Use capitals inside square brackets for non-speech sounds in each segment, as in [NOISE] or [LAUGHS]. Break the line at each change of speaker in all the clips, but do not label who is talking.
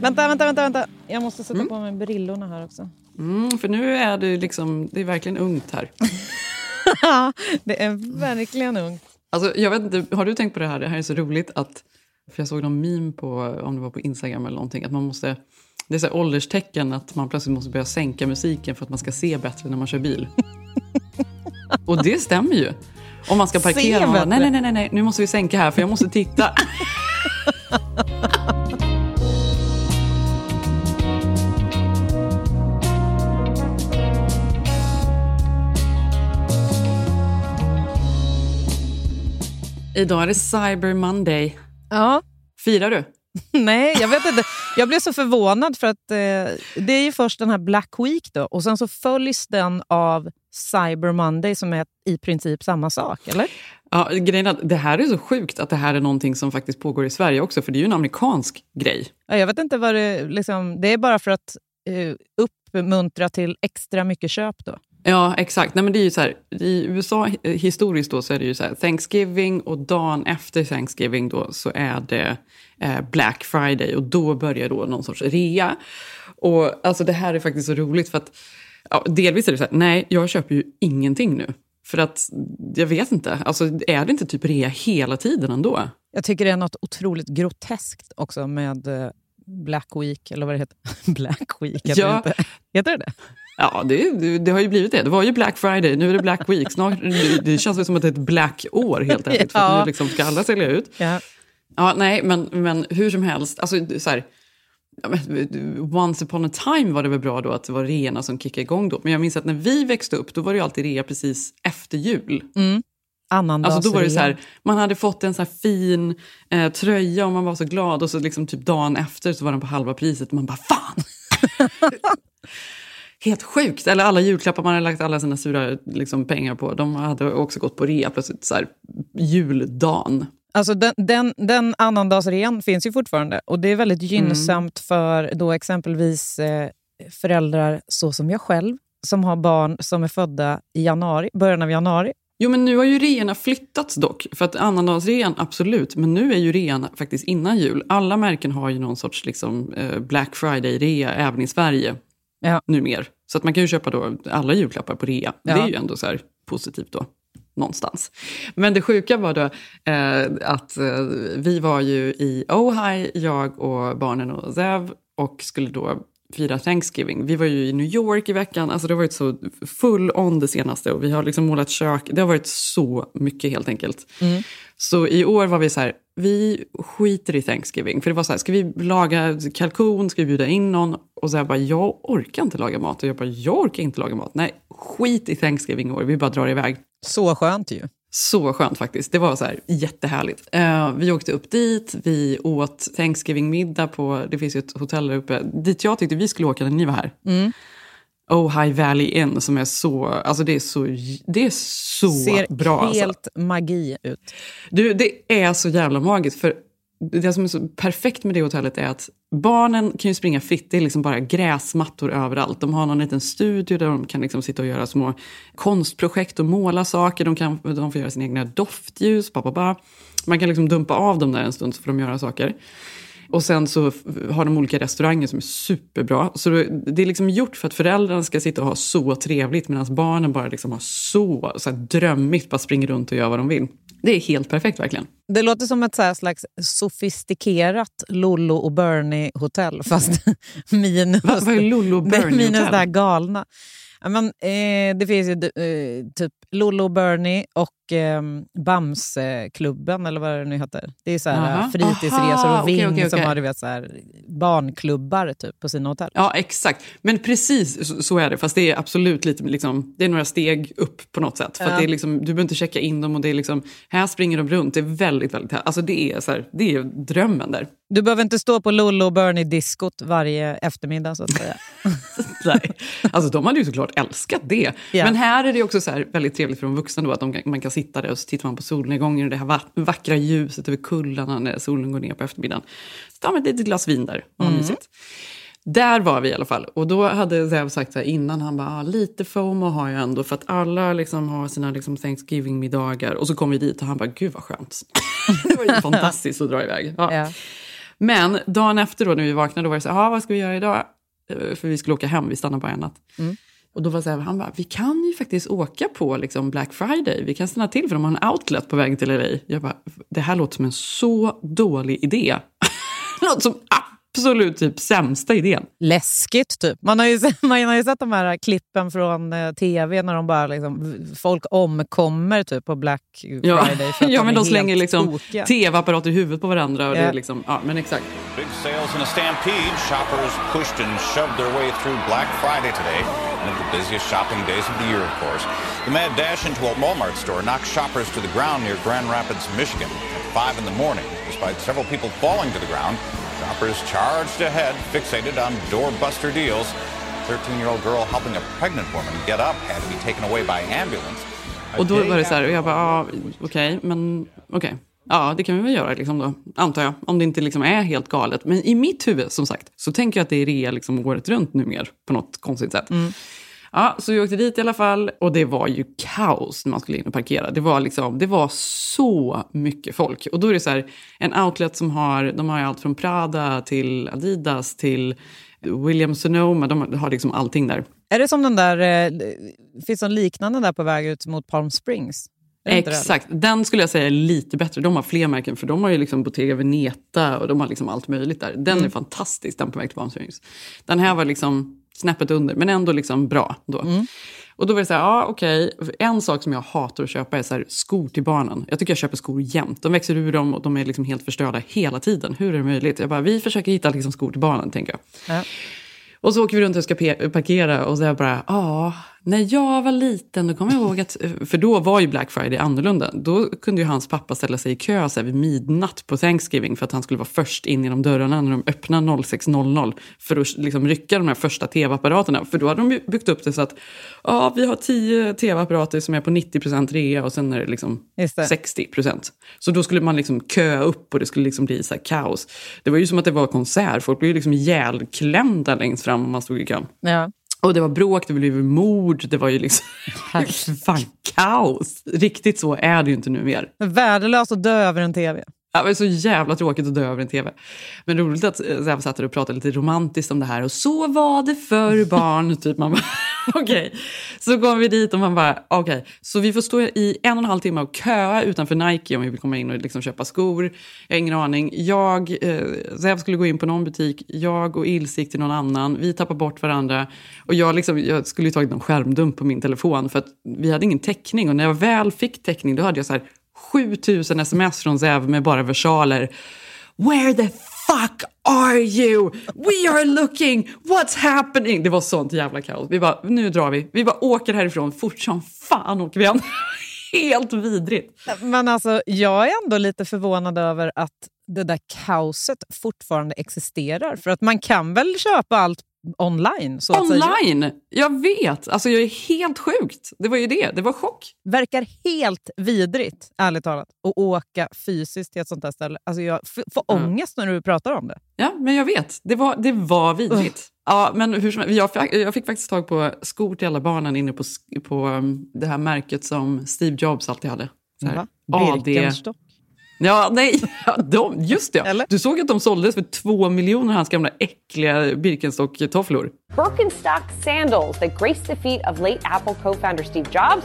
Vänta, vänta, vänta, vänta. Jag måste sätta
Mm.
på mig brillorna här också.
Mm, för nu är det liksom, det är verkligen ungt här. [LAUGHS]
det är verkligen ungt.
Alltså, jag vet inte, har du tänkt på det här? Det här är så roligt att, för jag såg någon meme på, om det var på Instagram eller någonting, att man måste, det är så här ålderstecken att man plötsligt måste börja sänka musiken för att man ska se bättre när man kör bil. [LAUGHS] Och det stämmer ju. Om man ska parkera, man bara, nej, nej, nej, nej, nu måste vi sänka här för jag måste titta. [LAUGHS] Idag är det Cyber Monday.
Ja.
Firar du? [LAUGHS]
Nej, jag vet inte. Jag blev så förvånad för att eh, det är ju först den här Black Week då och sen så följs den av Cyber Monday som är i princip samma sak, eller?
Ja, grejen är att det här är så sjukt att det här är någonting som faktiskt pågår i Sverige också, för det är ju en amerikansk grej.
Ja, Jag vet inte vad det... Liksom, det är bara för att eh, uppmuntra till extra mycket köp då.
Ja, exakt. Nej, men det är ju så här, I USA eh, historiskt då så är det ju så här, Thanksgiving och dagen efter Thanksgiving då så är det eh, Black Friday och då börjar då någon sorts rea. Och alltså det här är faktiskt så roligt för att ja, delvis är det så här, nej, jag köper ju ingenting nu. För att jag vet inte, alltså är det inte typ rea hela tiden ändå?
Jag tycker det är något otroligt groteskt också med eh, Black Week, eller vad det heter. [LAUGHS] Black Week,
Ja.
inte. heter det det?
Ja, det, det, har ju blivit det. Det var ju Black Friday, nu är det Black Week. Snart, det, det känns som att det är ett Black år helt enkelt. För [LAUGHS]
Ja.
nu liksom ska alla sälja ut.
Ja.
Ja, nej, men, men hur som helst. Alltså, så här, once upon a time var det väl bra då att det var reorna som kickade igång då. Men jag minns att när vi växte upp, då var det ju alltid rea precis efter jul.
Annandagsrea.
Alltså då var det så här, man hade fått en så fin eh, tröja och man var så glad och så liksom typ dagen efter så var den på halva priset och man bara fan! [LAUGHS] Helt sjukt! Eller alla julklappar man hade lagt alla sina sura liksom, pengar på, de hade också gått på rea plötsligt så här, juldagen.
Alltså den, den, den annandagsrean finns ju fortfarande och det är väldigt gynnsamt för då exempelvis eh, föräldrar så som jag själv som har barn som är födda i januari, början av januari.
Jo, men nu har ju reorna flyttats dock. För att annandagsrean, absolut. Men nu är ju rean faktiskt innan jul. Alla märken har ju någon sorts liksom, eh, Black Friday-rea även i Sverige
Ja.
numer. Så att man kan ju köpa då alla julklappar på rea. Det
Ja.
är ju ändå så positivt då. Någonstans. Men det sjuka var då eh, att eh, vi var ju i Ojai, jag och barnen och Zev och skulle då fira Thanksgiving. Vi var ju i New York i veckan. Alltså det har varit så full on det senaste och vi har liksom målat kök. Det har varit så mycket helt enkelt. Så i år var vi så här, vi skiter i Thanksgiving. För det var så här, ska vi laga kalkon, ska vi bjuda in någon? Och så här bara, jag orkar inte laga mat. Och jag bara, jag orkar inte laga mat. Nej, skit i Thanksgiving år, vi bara drar iväg.
Så skönt ju.
Så skönt faktiskt. Det var så här jättehärligt. Eh, vi åkte upp dit, vi åt Thanksgiving-middag på, det finns ju ett hotell där uppe, dit jag tyckte vi skulle åka när ni var här. Ojai Valley Inn som är så, alltså det är så, det är så
Ser
bra. alltså.
helt magi ut.
Du, det är så jävla magiskt. För det som är så perfekt med det hotellet är att barnen kan ju springa fritt. Det är liksom bara gräsmattor överallt. De har någon liten studio där de kan liksom sitta och göra små konstprojekt och måla saker. De, kan, de får göra sina egna doftljus. Ba, ba, ba. Man kan liksom dumpa av dem där en stund så får de göra saker. Och sen så har de olika restauranger som är superbra. Så det är liksom gjort för att föräldrarna ska sitta och ha så trevligt medan barnen bara liksom har så, så här drömmigt, bara springer runt och gör vad de vill. Det är helt perfekt verkligen.
Det låter som ett så här slags sofistikerat Lollo och Bernie-hotell, fast [LAUGHS] minus,
Va, vad är Lollo och [LAUGHS] Bernie
minus det här galna. Men, eh, det finns ju eh, typ Lollo och Bernie och eh, Bamseklubben, eller vad det nu heter. Det är så här,
Aha.
fritidsresor
Aha,
och Ving
okej, okej,
som
okej.
har du vet, så här, barnklubbar typ, på sina hotell.
Ja, exakt. Men precis så- så är det. Fast det är absolut lite, liksom, det är några steg upp på något sätt. För
Ja.
det är liksom, du behöver inte checka in dem och det är liksom, här springer de runt. Det är väldigt, väldigt, alltså det är, så här, det är drömmen där.
Du behöver inte stå på Lollo och Bernie-diskot varje eftermiddag så att säga. [LAUGHS]
Nej. Alltså de hade ju såklart älskat det.
Ja.
Men här är det också så här väldigt trevligt för de vuxna då, att de, man kan sitta där och så tittar man på solnedgången och det här va- vackra ljuset över kullarna när solen går ner på eftermiddagen. Så tar man ett litet glas vin där och har mysigt. Där var vi i alla fall. Och då hade Zev sagt så här innan, han bara, ah, lite FOMO har jag ändå för att alla liksom har sina liksom Thanksgiving-middagar. Och så kom vi dit och han bara, gud vad skönt. [LAUGHS] det var ju fantastiskt att dra iväg. Ja.
Ja.
Men dagen efter då när vi vaknade, då var det så här, ah, vad ska vi göra idag? Eh, För vi skulle åka hem, vi stannade bara en natt. Och då var så här, han bara, vi kan ju faktiskt åka på liksom Black Friday. Vi kan stanna till för de har en outlet på väg till LA. Jag bara, det här låter som en så dålig idé. [LAUGHS] det låter som absolut typ sämsta idén.
Läskigt, typ. Man har, ju, sett- [LAUGHS] man har ju sett de här klippen från eh, tv när de bara liksom, folk omkommer typ, på Black
Ja,
Friday. för att [LAUGHS]
ja men de slänger liksom tv-apparater i huvudet på varandra. Och det
Ja.
är liksom, ja, men exakt.
Big sales in a stampede. Shoppers pushed and shoved their way through Black Friday today, one of the busiest shopping days of the year, of course. The mad dash into a Walmart store knocked shoppers to the ground near Grand Rapids, Michigan, at 5 in the morning. Despite several people falling to the ground, shoppers charged ahead, fixated on doorbuster deals. A 13-year-old girl helping a pregnant woman get up had to be taken away by ambulance.
Och då var det så här, och jag bara, ja, okej, men okej. Ja, det kan vi väl göra, liksom då, antar jag. Om det inte liksom är helt galet. Men i mitt huvud, som sagt, så tänker jag att det är rea liksom året runt numera på något konstigt sätt. Ja, så vi åkte dit i alla fall och det var ju kaos när man skulle in och parkera. Det var, liksom, det var så mycket folk. Och då är det så här, en outlet som har, de har allt från Prada till Adidas till Williams Sonoma, de har liksom allting där.
Är det som den där, eh, finns det liknande där på väg ut mot Palm Springs?
Exakt, den skulle jag säga är lite bättre. De har fler märken, för de har ju liksom Bottega Veneta och de har liksom allt möjligt där. Den är fantastisk, den på väg till. Den här var liksom snäppet under, men ändå liksom bra. Då. Och då var det så här, ja okej, en sak som jag hatar att köpa är så här, skor till barnen. Jag tycker jag köper skor jämt. De växer ur dem och de är liksom helt förstörda hela tiden. Hur är det möjligt? Jag bara, vi försöker hitta liksom skor till barnen, tänker jag.
Ja.
Och så åker vi runt och ska parkera och så är jag bara, ja, när jag var liten, då kommer jag ihåg att, för då var ju Black Friday annorlunda. Då kunde ju hans pappa ställa sig i kö så här, vid midnatt på Thanksgiving för att han skulle vara först in genom dörrarna när de öppnade 06.00 för att liksom rycka de här första tv-apparaterna. För då hade de byggt upp det så att, ja, vi har 10 tv-apparater som är på 90% rea och sen är det liksom
det.
60 procent. Så då skulle man liksom köa upp och det skulle liksom bli så kaos. Det var ju som att det var konsert. Folk blev ju liksom ihjälklämda längst fram om man stod i kön.
Ja.
Och det var bråk, det blev mord, det var ju liksom... [LAUGHS] Fan, kaos! Riktigt så är det ju inte nu mer.
Värdelöst att dö över en tv.
Ja, det var så jävla tråkigt att dö över en tv. Men roligt att eh, Zev satt där och pratade lite romantiskt om det här. Och så var det för barn. [LAUGHS] typ man bara, [LAUGHS] okej. Så kom vi dit och man bara, okej. Så vi får stå i en och en halv timme och köa utanför Nike om vi vill komma in och liksom köpa skor. Jag har ingen aning. Jag, eh, Zev skulle gå in på någon butik. Jag och Ilse gick till någon annan. Vi tappade bort varandra. Och jag, liksom, jag skulle ju tagit någon skärmdump på min telefon för att vi hade ingen täckning. Och när jag väl fick täckning då hade jag så här 7000 sms från Zev med bara versaler. Where the fuck are you? We are looking! What's happening? Det var sånt jävla kaos. Vi bara, nu drar vi. Vi bara åker härifrån. Fort som fan åker vi hem. [LAUGHS] Helt vidrigt.
Men alltså, jag är ändå lite förvånad över att det där kaoset fortfarande existerar. För att man kan väl köpa allt online? Så.
Online! Jag vet. Alltså jag är helt sjukt. Det var ju det. Det var chock.
Verkar helt vidrigt, ärligt talat, att åka fysiskt till ett sånt här ställe. Alltså jag får ångest när du pratar om det.
Ja, men jag vet. Det var, det var vidrigt. Ja, men hur som, jag, fick, jag fick faktiskt tag på skor till alla barnen inne på, på um, det här märket som Steve Jobs alltid hade. Så här? AD.
Birkenstock.
Ja, nej, [LAUGHS] ja, de, just det.
Eller?
Du såg att de såldes för två miljoner, hans gamla äckliga Birkenstock-tofflor.
Birkenstock sandals that graced the feet of late Apple co founder Steve Jobs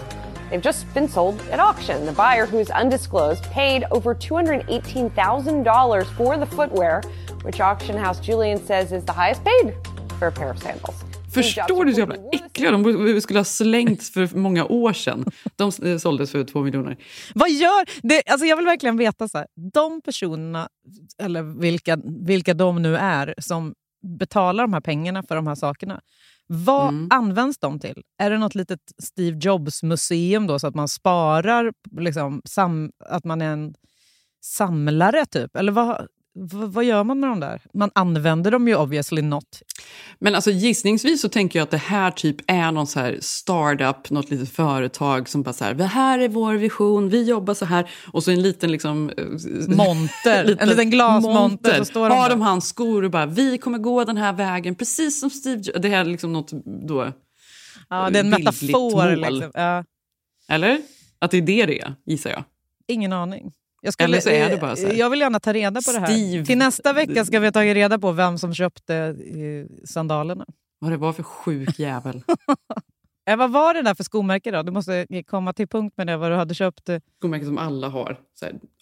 They've just been sold at auction. The buyer, who is undisclosed, paid over $218,000 for the footwear, which auction house Julian says is the highest paid for a pair of sandals.
Förstår du så jävla äckliga de skulle ha slängts för många år sedan. De eh, såldes för två miljoner.
Vad gör... Det, alltså jag vill verkligen veta, så här, de personerna, eller vilka, vilka de nu är, som betalar de här pengarna för de här sakerna. Vad
Mm.
används de till? Är det något litet Steve Jobs-museum då, så att man sparar, liksom, sam, att man är en samlare typ? Eller vad, vad, gör man med de där? Man använder dem ju obviously not.
Men alltså gissningsvis så tänker jag att det här typ är någon så här startup, något litet företag som bara så här, det här är vår vision, vi jobbar så här. Och så en liten liksom... eh,
Monter, [LAUGHS] en liten glasmonter, så står de
Har de hans skor och bara, vi kommer gå den här vägen, precis som Steve. Det här är liksom något då...
Ja, det är en metafor. Liksom. Ja,
Eller? Att det är det det är, gissar jag.
ingen aning. Jag, skulle,
Eller så är det bara så här,
jag vill gärna ta reda på det här.
Steve-
Till nästa vecka ska vi ha tagit reda på vem som köpte eh, sandalerna.
Vad det var för sjuk jävel. [LAUGHS]
Vad var det där för skomärke då? Du måste komma till punkt med det, vad du hade köpt. eh,
Skomärket som alla har.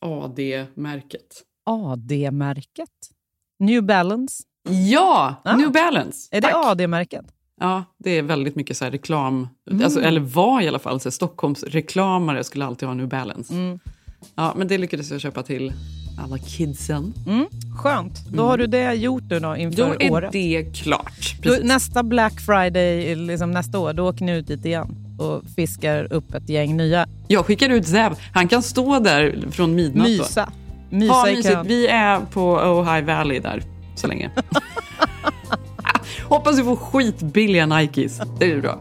AD-märket.
AD-märket? New Balance?
Ja!
Ah.
New Balance.
Är det. AD-märket?
Ja, det är väldigt mycket så här reklam.
Mm.
Alltså, eller var i alla fall. Så här, Stockholms reklamare skulle alltid ha New Balance.
Mm.
Ja, men det lyckades jag köpa till alla kidsen.
Mm. Skönt. Då har du det gjort nu då inför
Då är
året.
det klart.
Då, nästa Black Friday liksom nästa år, då åker ni ut dit igen och fiskar upp ett gäng nya.
Jag skickar ut Zev. Han kan stå där från midnatt. då.
Mysa. Mysa
Ha mysigt. Vi är på Ohio Valley där så länge. [LAUGHS] Hoppas vi får skitbilliga Nikes. Det är bra.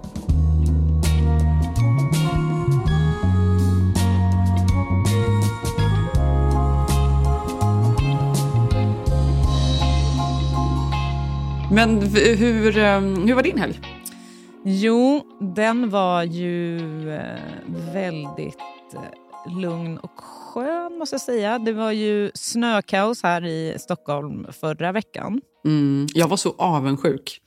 Men hur, eh, hur var din helg?
Jo, den var ju eh, väldigt eh, lugn och skön måste jag säga. Det var ju snökaos här i Stockholm förra veckan.
Mm, jag var så avundsjuk.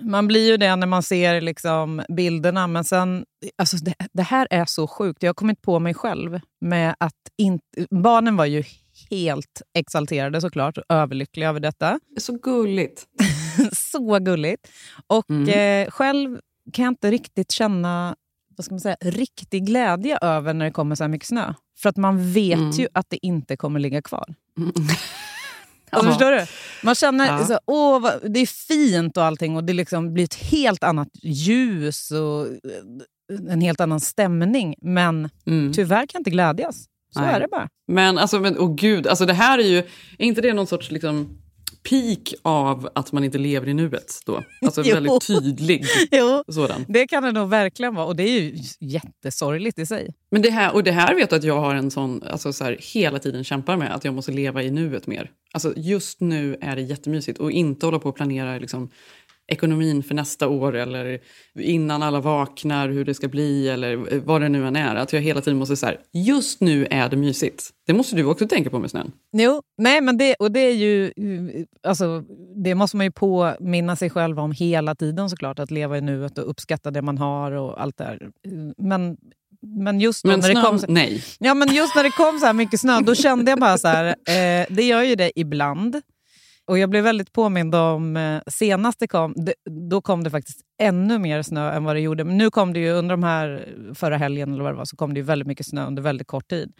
Man blir ju det när man ser liksom bilderna, men sen... Alltså det, det här är så sjukt. Jag har kommit på mig själv med att inte... Barnen var ju helt exalterade såklart överlyckliga över detta.
Så gulligt. [LAUGHS]
så gulligt. Och
Mm.
eh, själv kan jag inte riktigt känna vad ska man säga, riktig glädje över när det kommer så här mycket snö. För att man vet
Mm.
ju att det inte kommer ligga kvar.
Mm. [LAUGHS]
Alltså,
Ja.
Förstår du? Man känner
Ja.
så, åh, vad, det är fint och allting och det liksom blir ett helt annat ljus och en helt annan stämning. Men
Mm.
tyvärr kan jag inte glädjas. Så
Nej.
är det bara.
Men alltså, men, åh gud, alltså det här är ju, är inte det någon sorts liksom peak av att man inte lever i nuet då? Alltså [LAUGHS] väldigt tydlig [LAUGHS] sådan.
det kan det nog verkligen vara. Och det är ju jättesorgligt i sig.
Men det här, och det här vet jag att jag har en sån, alltså så här, hela tiden kämpar med, att jag måste leva i nuet mer. Alltså just nu är det jättemysigt och inte hålla på och planera liksom, ekonomin för nästa år eller innan alla vaknar hur det ska bli eller vad det nu än är. Att jag hela tiden måste säga just nu är det mysigt. Det måste du också tänka på med snön.
Jo, nej, men det, och det är ju... Alltså, det måste man ju påminna sig själv om hela tiden såklart. Att leva i nuet och uppskatta det man har och allt det här. Men, men just då
Men
när det
snön,
kom... så-
nej.
Ja, men just när det kom så här mycket snö, då kände jag bara så här... Eh, det gör ju det ibland. Och jag blev väldigt påmind om eh, senast det kom, då kom det faktiskt ännu mer snö än vad det gjorde. Men nu kom det ju under de här förra helgen eller vad det var, så kom det ju väldigt mycket snö under väldigt kort tid.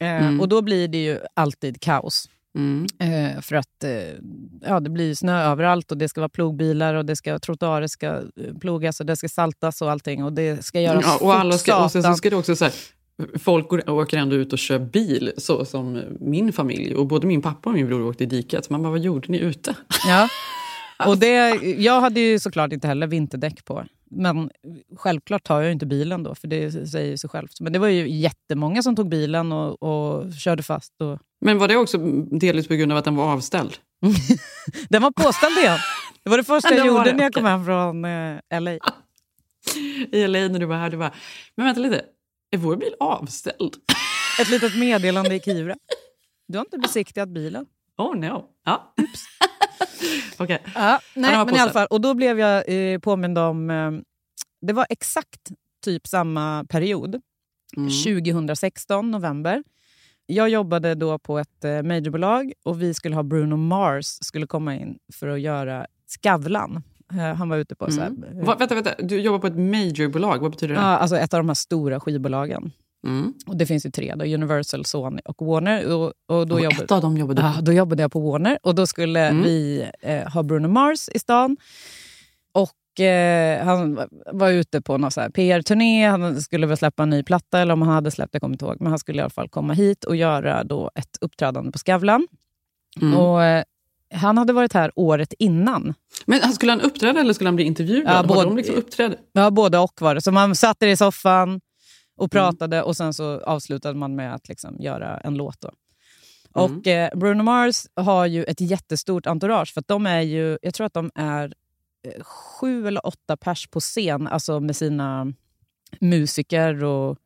Eh,
Mm.
Och då blir det ju alltid kaos.
Mm.
Eh, för att eh, ja, det blir snö överallt och det ska vara plogbilar och det ska trottoarer ska eh, plogas och det ska saltas och allting och det ska göras
Ja, och, alla ska, och sen så ska det också så här, folk går, åker ändå ut och kör bil, så som min familj. Och både min pappa och min bror åkte i diket. Man bara, vad gjorde ni ute?
Ja. [LAUGHS] Och det, jag hade ju såklart inte heller vinterdäck på. Men självklart tar jag inte bilen då, för det säger sig självt. Men det var ju jättemånga som tog bilen och, och körde fast. Och...
Men var det också delvis på grund av att den var avställd? [LAUGHS]
Den var påställd igen. Det var det första jag gjorde
det,
när jag kom hem från eh, LA. [LAUGHS]
I LA när du var här, du bara, men vänta lite, är vår bil avställd?
Ett litet meddelande i Kivra. Du har inte besiktigat bilen.
Oh no. Ja. [LAUGHS]
Ja, nej,
den var
men i alla fall. Och då blev jag eh, påmind om... Eh, det var exakt typ samma period.
Mm.
2016, november. Jag jobbade då på ett eh, majorbolag och vi skulle ha Bruno Mars skulle komma in för att göra Skavlan. Eh, Han var ute på... Så här,
Mm. Va, vänta, vänta, du jobbar på ett majorbolag. Vad betyder det?
ja, alltså ett av de här stora skivbolagen.
Mm.
Och det finns ju tre, då, Universal, Sony och Warner. Och, och då,
Och
jobbade,
ett av dem jobbade du
ja, då jobbade jag på Warner och då skulle
Mm.
vi eh, ha Bruno Mars i stan. Och eh, Han var ute på någon PR-turné, han skulle väl släppa en ny platta, eller om han hade släppt det kommer inte ihåg. Men han skulle i alla fall komma hit och göra då ett uppträdande på Skavlan.
Mm.
Och, eh, han hade varit här året innan.
Men skulle han uppträda eller skulle han bli intervjuad?
Ja, både-
de liksom uppträde?
Ja, både och var det. Så man satt i soffan
Mm.
och pratade och sen så avslutade man med att liksom göra en låt. Då.
Mm.
Och eh, Bruno Mars har ju ett jättestort entourage. För de är ju, jag tror att de är eh, sju eller åtta pers på scen, alltså med sina musiker. och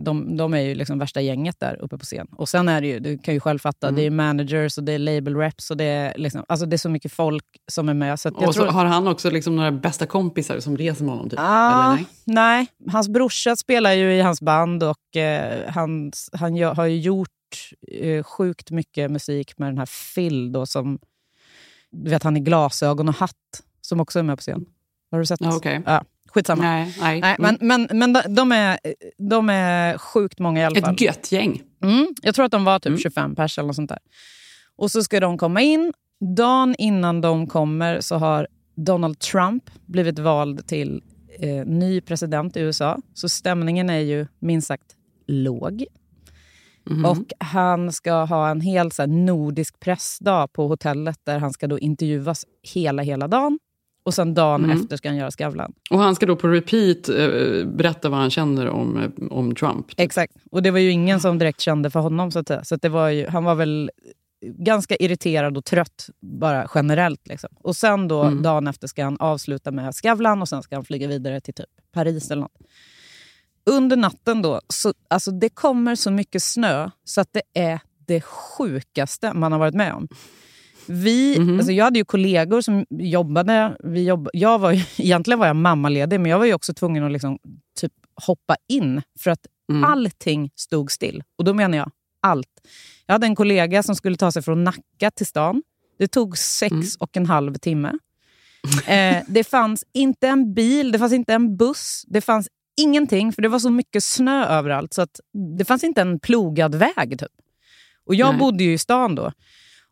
de, de är ju liksom värsta gänget där uppe på scen. Och sen är det ju, du kan ju själv fatta,
Mm.
det är managers och det är label reps och det är, liksom, alltså det är så mycket folk som är med. Så
Och så
tror,
har han också liksom några bästa kompisar som reser med honom? Typ.
Ah,
nej?
nej? hans brorsa spelar ju i hans band och eh, hans, han gör, har ju gjort eh, sjukt mycket musik med den här Phil då, som du vet han i glasögon och hatt som också är med på scen. Har du sett?
Ja, okej.
Ja, skitsamma.
Nej, nej.
Nej,
Mm.
men men, men de- är, de är sjukt många i alla fall.
Ett gött gäng.
Mm, jag tror att de var typ
Mm.
25 pers eller något sånt där. Och så ska de komma in. Dagen innan de kommer så har Donald Trump blivit vald till eh, ny president i USA. Så stämningen är ju minst sagt låg.
Mhm.
Och han ska ha en hel så här, nordisk pressdag på hotellet där han ska då intervjuas hela, hela dagen. Och sen dagen
Mm.
efter ska han göra Skavlan.
Och han ska då på repeat eh, berätta vad han känner om, eh, om Trump.
Exakt. Och det var ju ingen som direkt kände för honom. Så att. Så att det var ju, han var väl ganska irriterad och trött bara generellt. Liksom. Och sen då
Mm.
dagen efter ska han avsluta med Skavlan och sen ska han flyga vidare till typ Paris eller något. Under natten då, så, alltså det kommer så mycket snö så att det är det sjukaste man har varit med om. Vi,
Mhm.
alltså jag hade ju kollegor som jobbade. Vi jobb, jag var ju, [LAUGHS] egentligen var jag mammaledig, men jag var också tvungen att liksom, typ hoppa in för att
Mm.
allting stod still. Och då menar jag allt. Jag hade en kollega som skulle ta sig från Nacka till stan. Det tog sex
Mm.
och en halv timme. Eh, det fanns inte en bil, det fanns inte en buss, det fanns ingenting för det var så mycket snö överallt så att det fanns inte en plogad väg. Typ. Och jag
Nej.
bodde ju i stan då.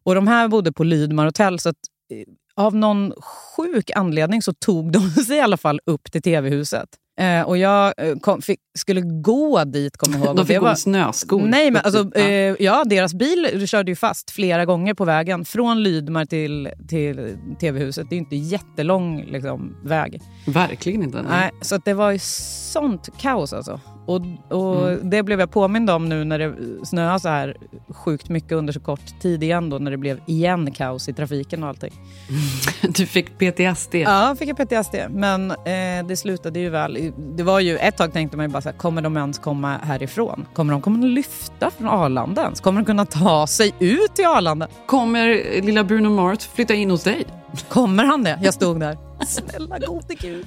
Och de här bodde på Lydmar hotell så att eh, av någon sjuk anledning så tog [LAUGHS] de sig i alla fall upp till tv-huset. Eh, och jag eh, kom, fick, skulle gå dit, kommer jag ihåg.
De fick gå snöskor.
Nej, men alltså, eh, ja, deras bil körde ju fast flera gånger på vägen. Från Lydmar till, till tv-huset. Det är ju inte jättelång liksom, väg.
Verkligen inte. Nej.
Så det var ju sånt kaos alltså. Och, och
Mm.
Det blev jag påmind om nu när det snöade så här sjukt mycket under så kort tid igen. Då, när det blev igen kaos i trafiken och allting. [LAUGHS]
Du fick PTSD.
Ja, fick jag PTSD. Men eh, det slutade ju väl. Det var ju, ett tag tänkte man ju bara så här, kommer de ens komma härifrån? Kommer de kunna lyfta från Arlanda ens? Kommer de kunna ta sig ut till Arlanda?
Kommer lilla Bruno Mars flytta in hos dig?
Kommer han det? Jag stod där. Snälla gode gud.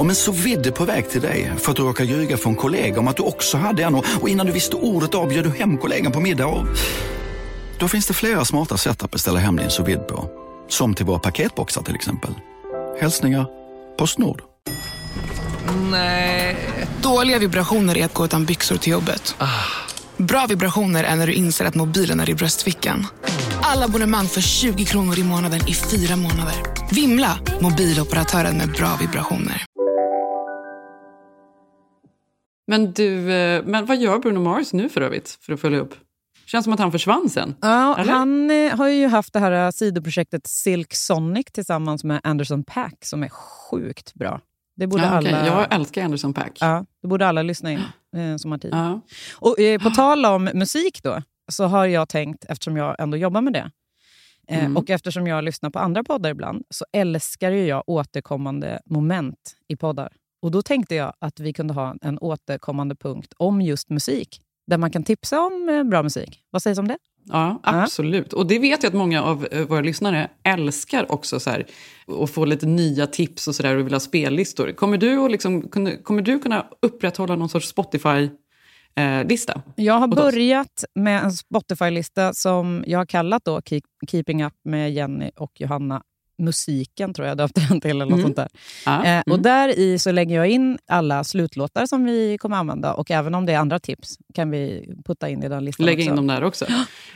Om en så vidde på väg till dig för att du råkar ljuga från kollega om att du också hade en och innan du visste ordet av du hem kollegan på middag och... Då finns det flera smarta sätt att beställa hem din sous på. Som till våra paketboxar till exempel. Hälsningar Postnord.
Nej. Dåliga vibrationer är att gå utan byxor till jobbet. Bra vibrationer är när du inser att mobilen är i bröstfickan. Alla abonnemang för 20 kronor i månaden i fyra månader. Vimla! Mobiloperatören med bra vibrationer.
Men du, eh, men vad gör Bruno Mars nu för övrigt, för att följa upp? Känns som att han försvann sen.
Ja,
Eller?
han eh, har ju haft det här eh, sidoprojektet Silk Sonic tillsammans med Anderson Paak som är sjukt bra. Det borde
Ja,
alla...
Jag älskar Anderson Paak.
Ja, det borde alla lyssna in eh, som har tid.
Ja.
Och, eh, på tal om musik då, så har jag tänkt, eftersom jag ändå jobbar med det,
Mm.
och eftersom jag lyssnar på andra poddar ibland, så älskar ju jag återkommande moment i poddar. Och då tänkte jag att vi kunde ha en återkommande punkt om just musik, där man kan tipsa om eh, bra musik. Vad sägs om det?
Ja, absolut. Och det vet jag att många av eh, våra lyssnare älskar också. Så här, och få lite nya tips och, så där, och vill ha spellistor. Kommer du, att liksom, kommer du kunna upprätthålla någon sorts Spotify-lista?
Jag har
åt oss?
börjat med en Spotify-lista som jag har kallat då Keep, Keeping Up med Jenny och Johanna. Musiken tror jag döpte den till. Eller något
Mm.
sånt där.
Ja,
Eh, och
mm.
där i så lägger jag in alla slutlåtar som vi kommer använda. Och även om det är andra tips kan vi putta in i den listan
Lägga
också.
in dem där också.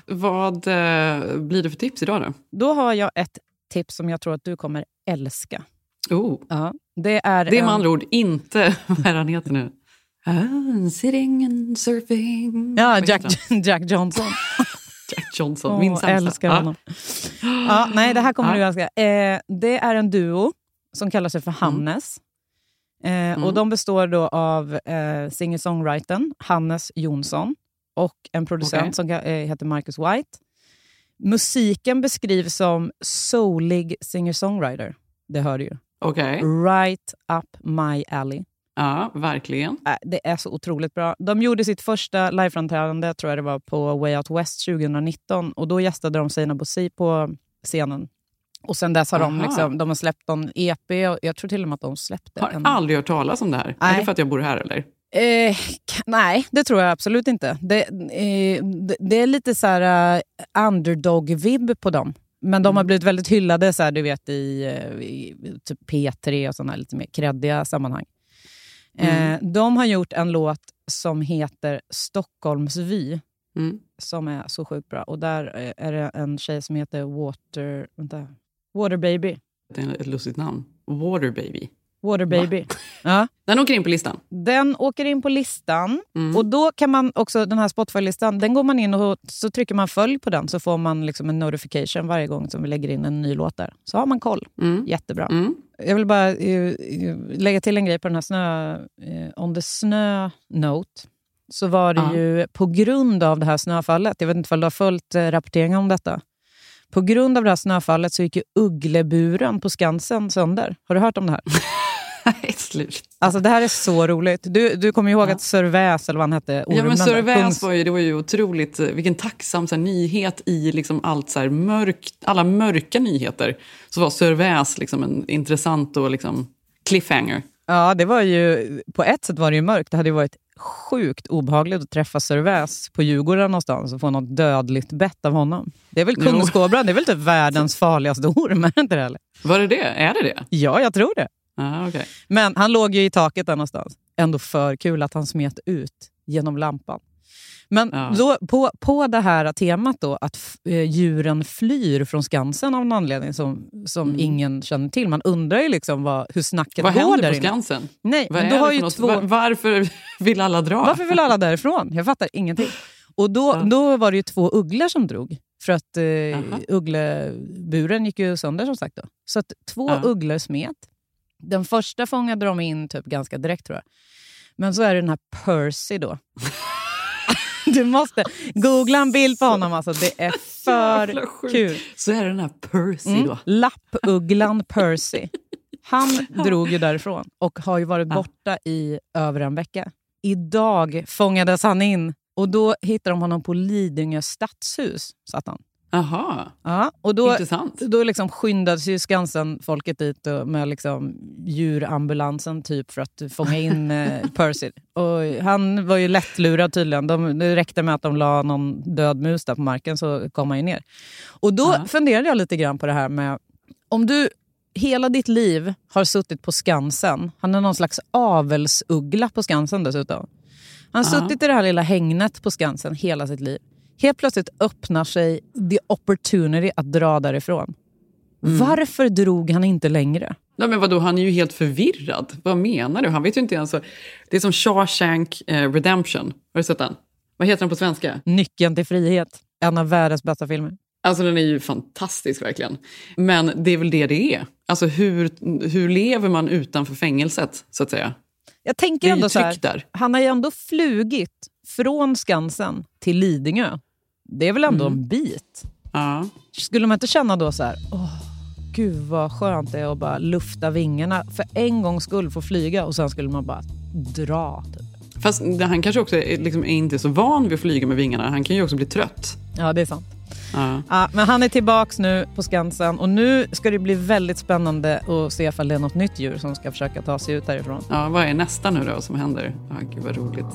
Vad eh, blir det för tips idag då?
Då har jag ett tips som jag tror att du kommer älska.
Oh.
Ja, det är
Det är
en-
med andra ord inte, [LAUGHS] vad han heter nu? Ah, sitting and surfing.
Ja, Jack? Jack Johnson. [LAUGHS]
Jack Johnson,
Åh,
min sämsta.
älskar
Ja.
honom. Ja, nej, det här kommer
Ja.
du älska. Eh, det är en duo som kallar sig för Hannes. Eh, och De består då av eh, singer-songwritern Hannes Jonsson och en producent
Okej.
som eh, heter Marcus White. Musiken beskrivs som soulig singer-songwriter. Det hör du ju.
Okej.
Right up my alley.
Ja, verkligen.
Äh, Det är så otroligt bra. De gjorde sitt första liveframträdande, tror jag det var, på Way Out West 2019. Och Då gästade de Sina Bosi på scenen. Och sen dess har de, liksom, de har släppt en EP, och jag tror till och med att de släppte
Har
en...
aldrig hört talas om det här. Är
Nej.
det för att jag bor här eller?
Eh, nej, det tror jag absolut inte. Det, eh, det, det är lite så här uh, underdog-vibb på dem. Men de
Mm.
har blivit väldigt hyllade så här, du vet, i, eh, i typ P3 och sådana lite mer kreddiga sammanhang.
Mm.
Eh, de har gjort en låt som heter Stockholmsvy.
Mm.
Som är så sjukt bra. Och där eh, är det en tjej som heter Water, vänta, Water Baby.
Det är ett lustigt namn. Water baby.
Water Baby. Ja. [LAUGHS]
Den åker in på listan.
Den åker in på listan.
Mm.
Och då kan man också, den här Spotify-listan, den går man in och så trycker man följ på den så får man liksom en notification varje gång som vi lägger in en ny låt där. Så har man koll.
Mm.
Jättebra.
Mm.
Jag vill bara eh, lägga till en grej på den här snö... Eh, on the snö note så var det
Ja.
ju på grund av det här snöfallet, jag vet inte om du har följt eh, rapporteringen om detta. På grund av det här snöfallet så gick ju uggleburen på Skansen sönder. Har du hört om det här? [LAUGHS] [LAUGHS]
Nej, slut.
Alltså det här är så roligt. Du, du kommer ihåg att Sir Väs, eller vad han hette,
Ja, men
ormen
Sir Väs var ju, det var ju otroligt, eh, vilken tacksam så här, nyhet i liksom allt så här, mörkt, alla mörka nyheter. Så var Sir Väs liksom en intressant och liksom cliffhanger.
Ja, det var ju, på ett sätt var det ju mörkt. Det hade ju varit sjukt obehagligt att träffa Sir Väs på Djurgården någonstans och få något dödligt bett av honom. Det är väl kungskobran, det är väl typ världens farligaste orm, är det inte det? Eller?
Var det det? Är det det?
Ja, jag tror det.
Ah, okay.
Men han låg ju i taket där någonstans. Ändå för kul att han smet ut genom lampan. Men
Ja.
då, på, på det här temat då, att eh, djuren flyr från Skansen av en anledning som, som
Mm.
ingen känner till. Man undrar ju liksom vad, hur snacket
Vad
går
händer
där
på
inne.
Skansen?
Nej,
Vad
men du har ju två...
Va- Varför [LAUGHS] vill alla dra?
Varför vill alla därifrån? Jag fattar ingenting. Och då, då var det ju två ugglor som drog. För att eh, uggleburen gick ju sönder som sagt. Då. Så att två
Ja.
ugglor smet. Den första fångade de in typ ganska direkt tror jag. Men så är det den här Percy då. [LAUGHS] du måste googla en bild på honom. Alltså. Det är för kul.
Så är det den här Percy
Mm.
då.
Lappugglan [LAUGHS] Percy. Han drog ju därifrån och har ju varit borta i över en vecka. Idag fångades han in och då hittade de honom på Lidingö stadshus. Satt han.
Aha.
Ja, och då,
Intressant.
Då liksom skyndades ju Skansen-folket dit med liksom djurambulansen typ för att fånga in [LAUGHS] eh, Percy. Och han var ju lättlurad tydligen. De, det räckte med att de la någon död mus där på marken så kom han ju ner. Och då funderade jag lite grann på det här med om du hela ditt liv har suttit på Skansen. Han är någon slags avelsuggla på Skansen dessutom. Han har
Ja.
suttit i det här lilla hängnet på Skansen hela sitt liv. Helt plötsligt öppnar sig the opportunity att dra därifrån.
Mm.
Varför drog han inte längre?
Nej, men vadå, han är ju helt förvirrad. Vad menar du? Han vet ju inte ens... Det är som Shawshank eh, Redemption. Har du sett den? Vad heter den på svenska?
Nyckeln till frihet. En av världens bästa filmer.
Alltså den är ju fantastisk verkligen. Men det är väl det det är. Alltså hur, hur lever man utanför fängelset, så att säga?
Jag tänker ändå så här, han har ju ändå flugit från Skansen till Lidingö. Det är väl ändå
Mm.
en bit?
Ja.
Skulle man inte känna då så här, åh, gud vad skönt det är att bara lufta vingarna för en gångs skull få flyga och sen skulle man bara dra. Typ.
Fast han kanske också är, liksom, är inte så van vid att flyga med vingarna. Han kan ju också bli trött.
Ja, det är sant.
Ja.
Ja, men han är tillbaks nu på Skansen och nu ska det bli väldigt spännande att se ifall det är något nytt djur som ska försöka ta sig ut härifrån.
Ja, vad är nästa nu då som händer? Ja, gud vad roligt.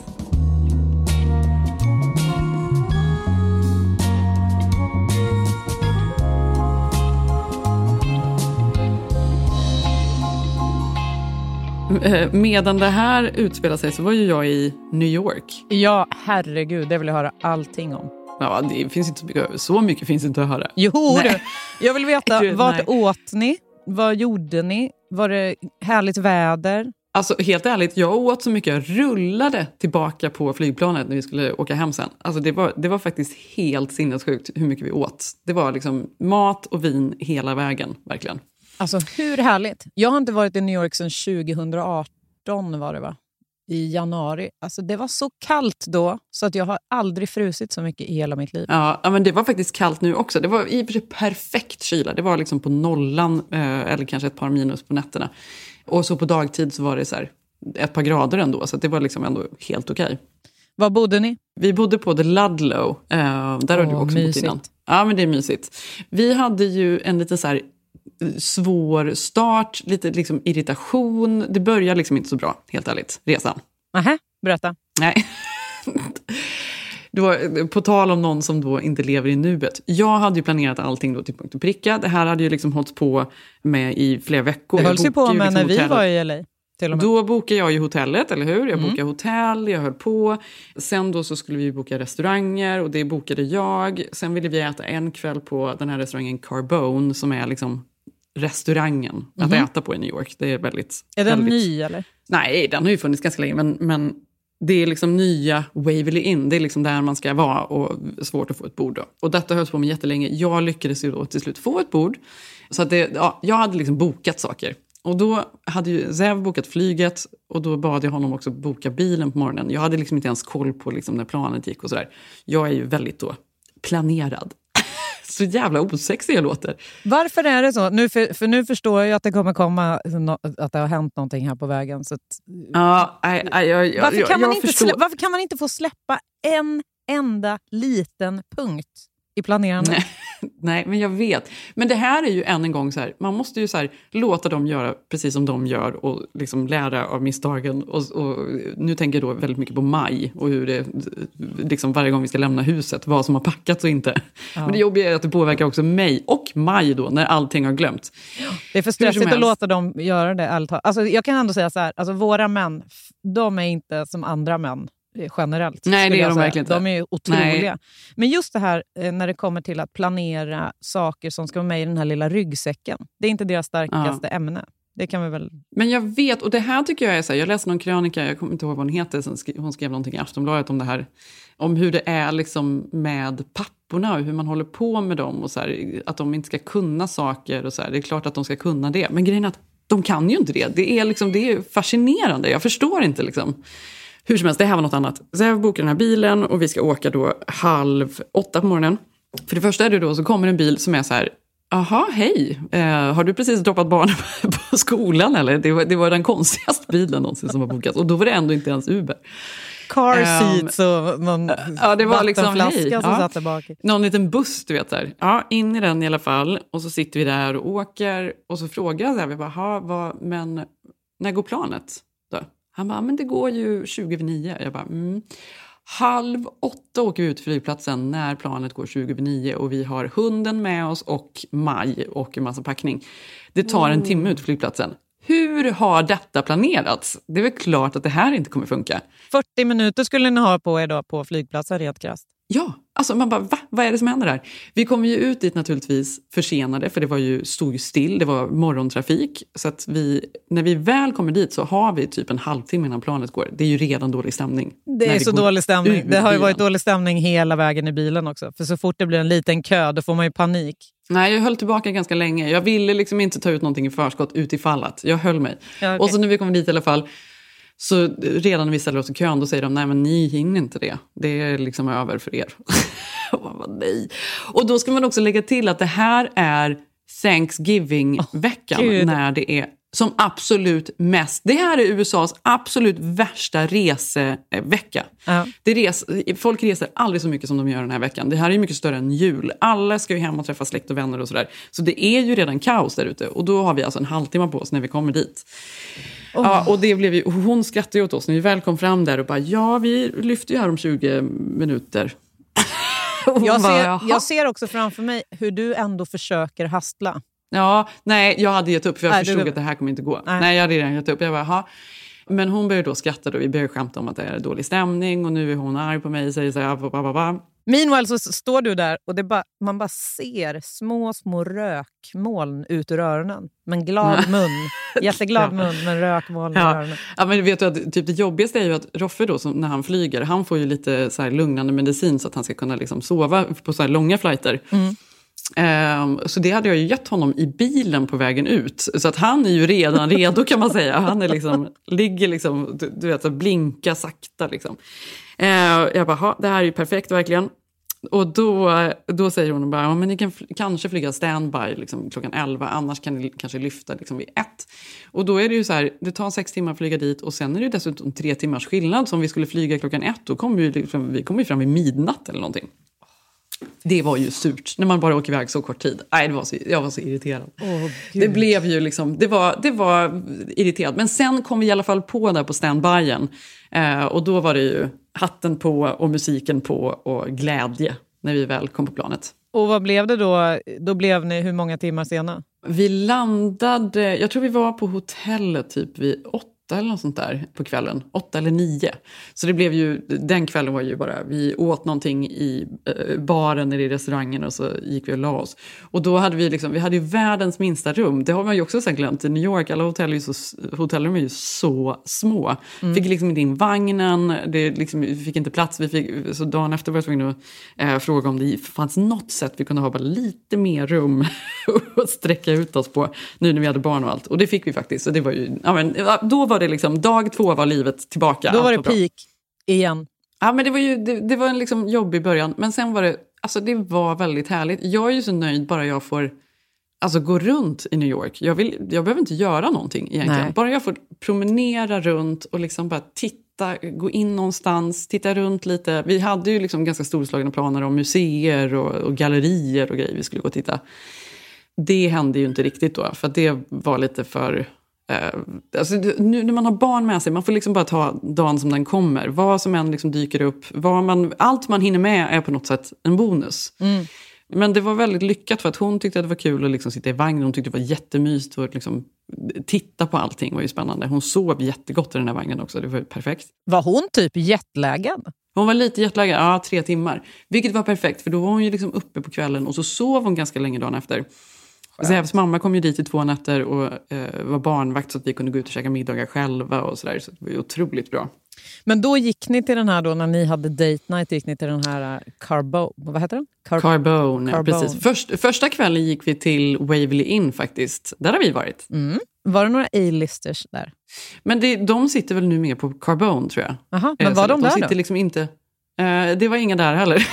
Medan det här utspelar sig så var ju jag i New York.
Ja, herregud, det vill jag höra allting om.
Ja, det finns inte så mycket, så mycket finns inte att höra.
Jo,
Nej.
du. Jag vill veta, [LAUGHS]
Du,
vad
nej.
åt ni? Vad gjorde ni? Var det härligt väder?
Alltså helt ärligt, jag åt så mycket. Jag rullade tillbaka på flygplanet när vi skulle åka hem sen. Alltså det var, det var faktiskt helt sinnessjukt hur mycket vi åt. Det var liksom mat och vin hela vägen, verkligen.
Alltså hur härligt? Jag har inte varit i New York sedan 2018 var det va? I januari. Alltså det var så kallt då så att jag har aldrig frusit så mycket i hela mitt liv.
Ja, men det var faktiskt kallt nu också. Det var i och för sig perfekt kyla. Det var liksom på nollan, eh, eller kanske ett par minus på nätterna. Och så på dagtid så var det så här, ett par grader ändå, så det var liksom ändå helt okej.
Var bodde ni?
Vi bodde på The Ludlow. Eh, där har du
Åh,
också
mysigt.
bott innan. Ja, men det är mysigt. Vi hade ju en lite så här svår start, lite liksom irritation. Det började liksom inte så bra, helt ärligt, resan.
Nähä, berätta.
Nej. Då, på tal om någon som då inte lever i nuet. Jag hade ju planerat allting då till punkt och pricka. Det här hade ju liksom hållits på med i flera veckor.
Det hölls ju på med
liksom
när vi
hotellet.
var i LA.
Då bokade jag ju hotellet, eller hur? Jag
Mm.
bokade hotell, jag höll på. Sen då så skulle vi boka restauranger och det bokade jag. Sen ville vi äta en kväll på den här restaurangen Carbone som är liksom restaurangen att
Mhm.
äta på i New York. Det är väldigt...
Är den
väldigt...
ny eller?
Nej, den har ju funnits ganska länge, men, men det är liksom nya Waverly Inn. Det är liksom där man ska vara och svårt att få ett bord. Då. Och detta hölls på med jättelänge. Jag lyckades ju då till slut få ett bord. Så att det, ja, jag hade liksom bokat saker. Och då hade ju Zev bokat flyget och då bad jag honom också boka bilen på morgonen. Jag hade liksom inte ens koll på liksom när planet gick och sådär. Jag är ju väldigt då planerad. Så jävla osexig jag låter.
Varför är det så? Nu för, för nu förstår jag att det kommer komma att det har hänt någonting här på vägen. Så att,
Ja, aj, aj, jag, jag,
varför, kan
jag,
man
jag
inte
förstår.
slä, varför kan man inte få släppa en enda liten punkt i planerandet?
Nej, [LAUGHS] nej, men jag vet. Men det här är ju än en gång så här, man måste ju så här, låta dem göra precis som de gör och liksom lära av misstagen. Och, och nu tänker jag då väldigt mycket på maj och hur det, liksom varje gång vi ska lämna huset, vad som har packats och inte.
Ja.
Men det jobbiga är att det påverkar också mig och maj då, när allting har glömts.
Det är för stressigt att låta dem göra det. ärligt. Alltså, jag kan ändå säga så här, alltså, våra män, de är inte som andra män generellt.
Nej, det är de verkligen inte.
De är otroliga.
Nej.
Men just det här eh, när det kommer till att planera saker som ska vara med i den här lilla ryggsäcken. Det är inte deras starkaste ämne. Det kan vi väl...
Men jag vet, och det här tycker jag är så här, jag läste någon krönika, jag kommer inte ihåg vad hon heter, sen skri- hon skrev någonting i Aftonbladet om det här. Om hur det är liksom med papporna och hur man håller på med dem och så här, att de inte ska kunna saker och så här. Det är klart att de ska kunna det, men grejen är att de kan ju inte det. Det är, liksom, det är fascinerande, jag förstår inte liksom. Hur som helst, det här var något annat. Så jag bokar den här bilen och vi ska åka då halv åtta på morgonen. För det första är det då så kommer en bil som är så här, Aha, hej. Eh, har du precis droppat barnen [LAUGHS] på skolan eller? Det var, det var den konstigaste [LAUGHS] bilen någonsin som var bokat. Och då var det ändå inte ens Uber.
Car
Ehm,
seats och någon
Ja, det var liksom, hej.
som
Ja.
satt där bak.
Någon liten buss, du vet. Där. Ja, in i den i alla fall. Och så sitter vi där och åker. Och så frågar jag, så här, vi bara, "Ha, vad, men när går planet? Då? Han bara, men det går ju 20 över 9. Jag bara, mm. Halv åtta åker vi ut till flygplatsen när planet går 20 över 9 och vi har hunden med oss och Maj och en massa packning. Det tar en timme ut till flygplatsen. Hur har detta planerats? Det är väl klart att det här inte kommer funka.
40 minuter skulle ni ha på er då på flygplatsen rent krasst.
Ja, Alltså man bara, va? Vad är det som händer här? Vi kom ju ut dit naturligtvis försenade, för det var ju, stod ju still, det var morgontrafik. Så att vi, när vi väl kommer dit så har vi typ en halvtimme innan planet går. Det är ju redan dålig stämning.
Det är så dålig stämning. Det har ju varit dålig stämning hela vägen i bilen också. För så fort det blir en liten kö, då får man ju panik.
Nej, jag höll tillbaka ganska länge. Jag ville liksom inte ta ut någonting i förskott utifall att. Jag höll mig.
Ja, okej.
Och så när vi kommer dit i alla fall, så redan när vi ställer oss i kön, då säger de nej men ni hinner inte det. Det är liksom över för er. [LAUGHS] och man bara, nej. Och då ska man också lägga till att det här är Thanksgiving-veckan
Gud.
när det är som absolut mest. Det här är USAs absolut värsta resevecka.
Ja.
Det res, folk reser aldrig så mycket som de gör den här veckan. Det här är mycket större än jul. Alla ska ju hem och träffa släkt och vänner och sådär. Så det är ju redan kaos där ute. Och då har vi alltså en halvtimme på oss när vi kommer dit. Ja, och det blev ju, och hon skrattade åt oss när vi väl kom fram där och bara ja, vi lyfter ju här om 20 minuter.
Jag ser, jag ser också framför mig hur du ändå försöker hastla.
Ja, nej, jag hade gett upp för jag
Nej, du-
förstod att det här kommer inte gå.
Nej.
Nej. jag hade redan gett upp. Jag bara. Men hon började då skratta och vi började skämta om att det är dålig stämning och nu är hon arg på mig och säger så här, ba, ba, ba.
Meanwhile så står du där och det bara, man bara ser små, små rökmoln ut ur öronen. Men glad [LAUGHS] mun. Jätteglad
Ja.
mun, men rökmoln
Ja.
öronen.
ja, men vet du att typ det jobbigaste är ju att Roffe då, som, när han flyger, han får ju lite så lugnande medicin så att han ska kunna liksom sova på så långa flighter.
Mm.
Ehm, så det hade jag ju gett honom i bilen på vägen ut. Så att han är ju redan [LAUGHS] redo kan man säga. Han är liksom, ligger liksom, du, du vet, så blinka sakta liksom. Ehm, jag bara, "Ha, det här är ju perfekt verkligen. Och då, då säger hon bara, ja, men ni kan kanske flyga standby liksom, klockan 11, annars kan ni kanske lyfta liksom, vid ett. Och då är det ju så här, det tar sex timmar att flyga dit och sen är det ju dessutom tre timmars skillnad. Så om vi skulle flyga klockan ett, då kommer vi, liksom, vi kommer fram vid midnatt eller någonting. Det var ju surt när man bara åker iväg så kort tid. Nej, det var så, jag var så irriterad. det blev ju liksom, det var, det var irriterad. Men sen kom vi i alla fall på där på standbyen. Eh, och då var det ju hatten på och musiken på och glädje när vi väl kom på planet.
Och vad blev det då? Då blev ni hur många timmar sena?
Vi landade, jag tror vi var på hotellet typ vid åtta eller något sånt där på kvällen. Åtta eller nio. Så det blev ju, den kvällen var ju bara, vi åt någonting i eh, baren eller i restaurangen och så gick vi och la oss. Och då hade vi liksom, vi hade ju världens minsta rum. Det har man ju också sen glömt i New York. Alla hotell är ju så, hotellrum är ju så små.
Mm.
Fick liksom inte in vagnen, det liksom, vi fick inte plats. Vi fick, så dagen efter var jag tvungen att eh, fråga om det fanns något sätt vi kunde ha bara lite mer rum [LAUGHS] att sträcka ut oss på nu när vi hade barn och allt. Och det fick vi faktiskt. Så det var ju, ja, men, då var det liksom, dag två var livet tillbaka.
Då var det
bra.
peak igen.
Ja, men det var ju det, det var en liksom jobbig början, men sen var det, alltså det var väldigt härligt. Jag är ju så nöjd bara jag får alltså, gå runt i New York. Jag, vill, jag behöver inte göra någonting egentligen.
Nej.
Bara jag får promenera runt och liksom bara titta, gå in någonstans, titta runt lite. Vi hade ju liksom ganska storslagna planer om museer och, och gallerier och grejer vi skulle gå och titta. Det hände ju inte riktigt då, för det var lite för... Eh, alltså, nu när man har barn med sig, man får liksom bara ta dagen som den kommer. Vad som än liksom dyker upp, vad man, allt man hinner med är på något sätt en bonus.
Mm.
Men det var väldigt lyckat för att hon tyckte att det var kul att liksom sitta i vagnen. Hon tyckte det var jättemysigt att liksom titta på allting. var ju spännande. Hon sov jättegott i den här vagnen också. Det var perfekt.
Var hon typ jetlaggad?
Hon var lite jetlaggad, ja tre timmar. Vilket var perfekt för då var hon ju liksom uppe på kvällen och så sov hon ganska länge dagen efter. Zebs mamma kom ju dit i två nätter och eh, var barnvakt så att vi kunde gå ut och käka middagar själva och sådär. Så det var ju otroligt bra.
Men då gick ni till den här, då, när ni hade date night, gick ni till den här uh, Carbo... Vad heter den? Car-
Carbone, ja,
Carbone.
precis. Först, första kvällen gick vi till Waverly Inn faktiskt. Där har vi varit.
Mm. Var det några A-listers där?
Men det, de sitter väl nu mer på Carbone tror jag.
Aha, men
Eh,
var
så
de där
sitter
då?
liksom inte... Eh, det var inga där heller. [LAUGHS]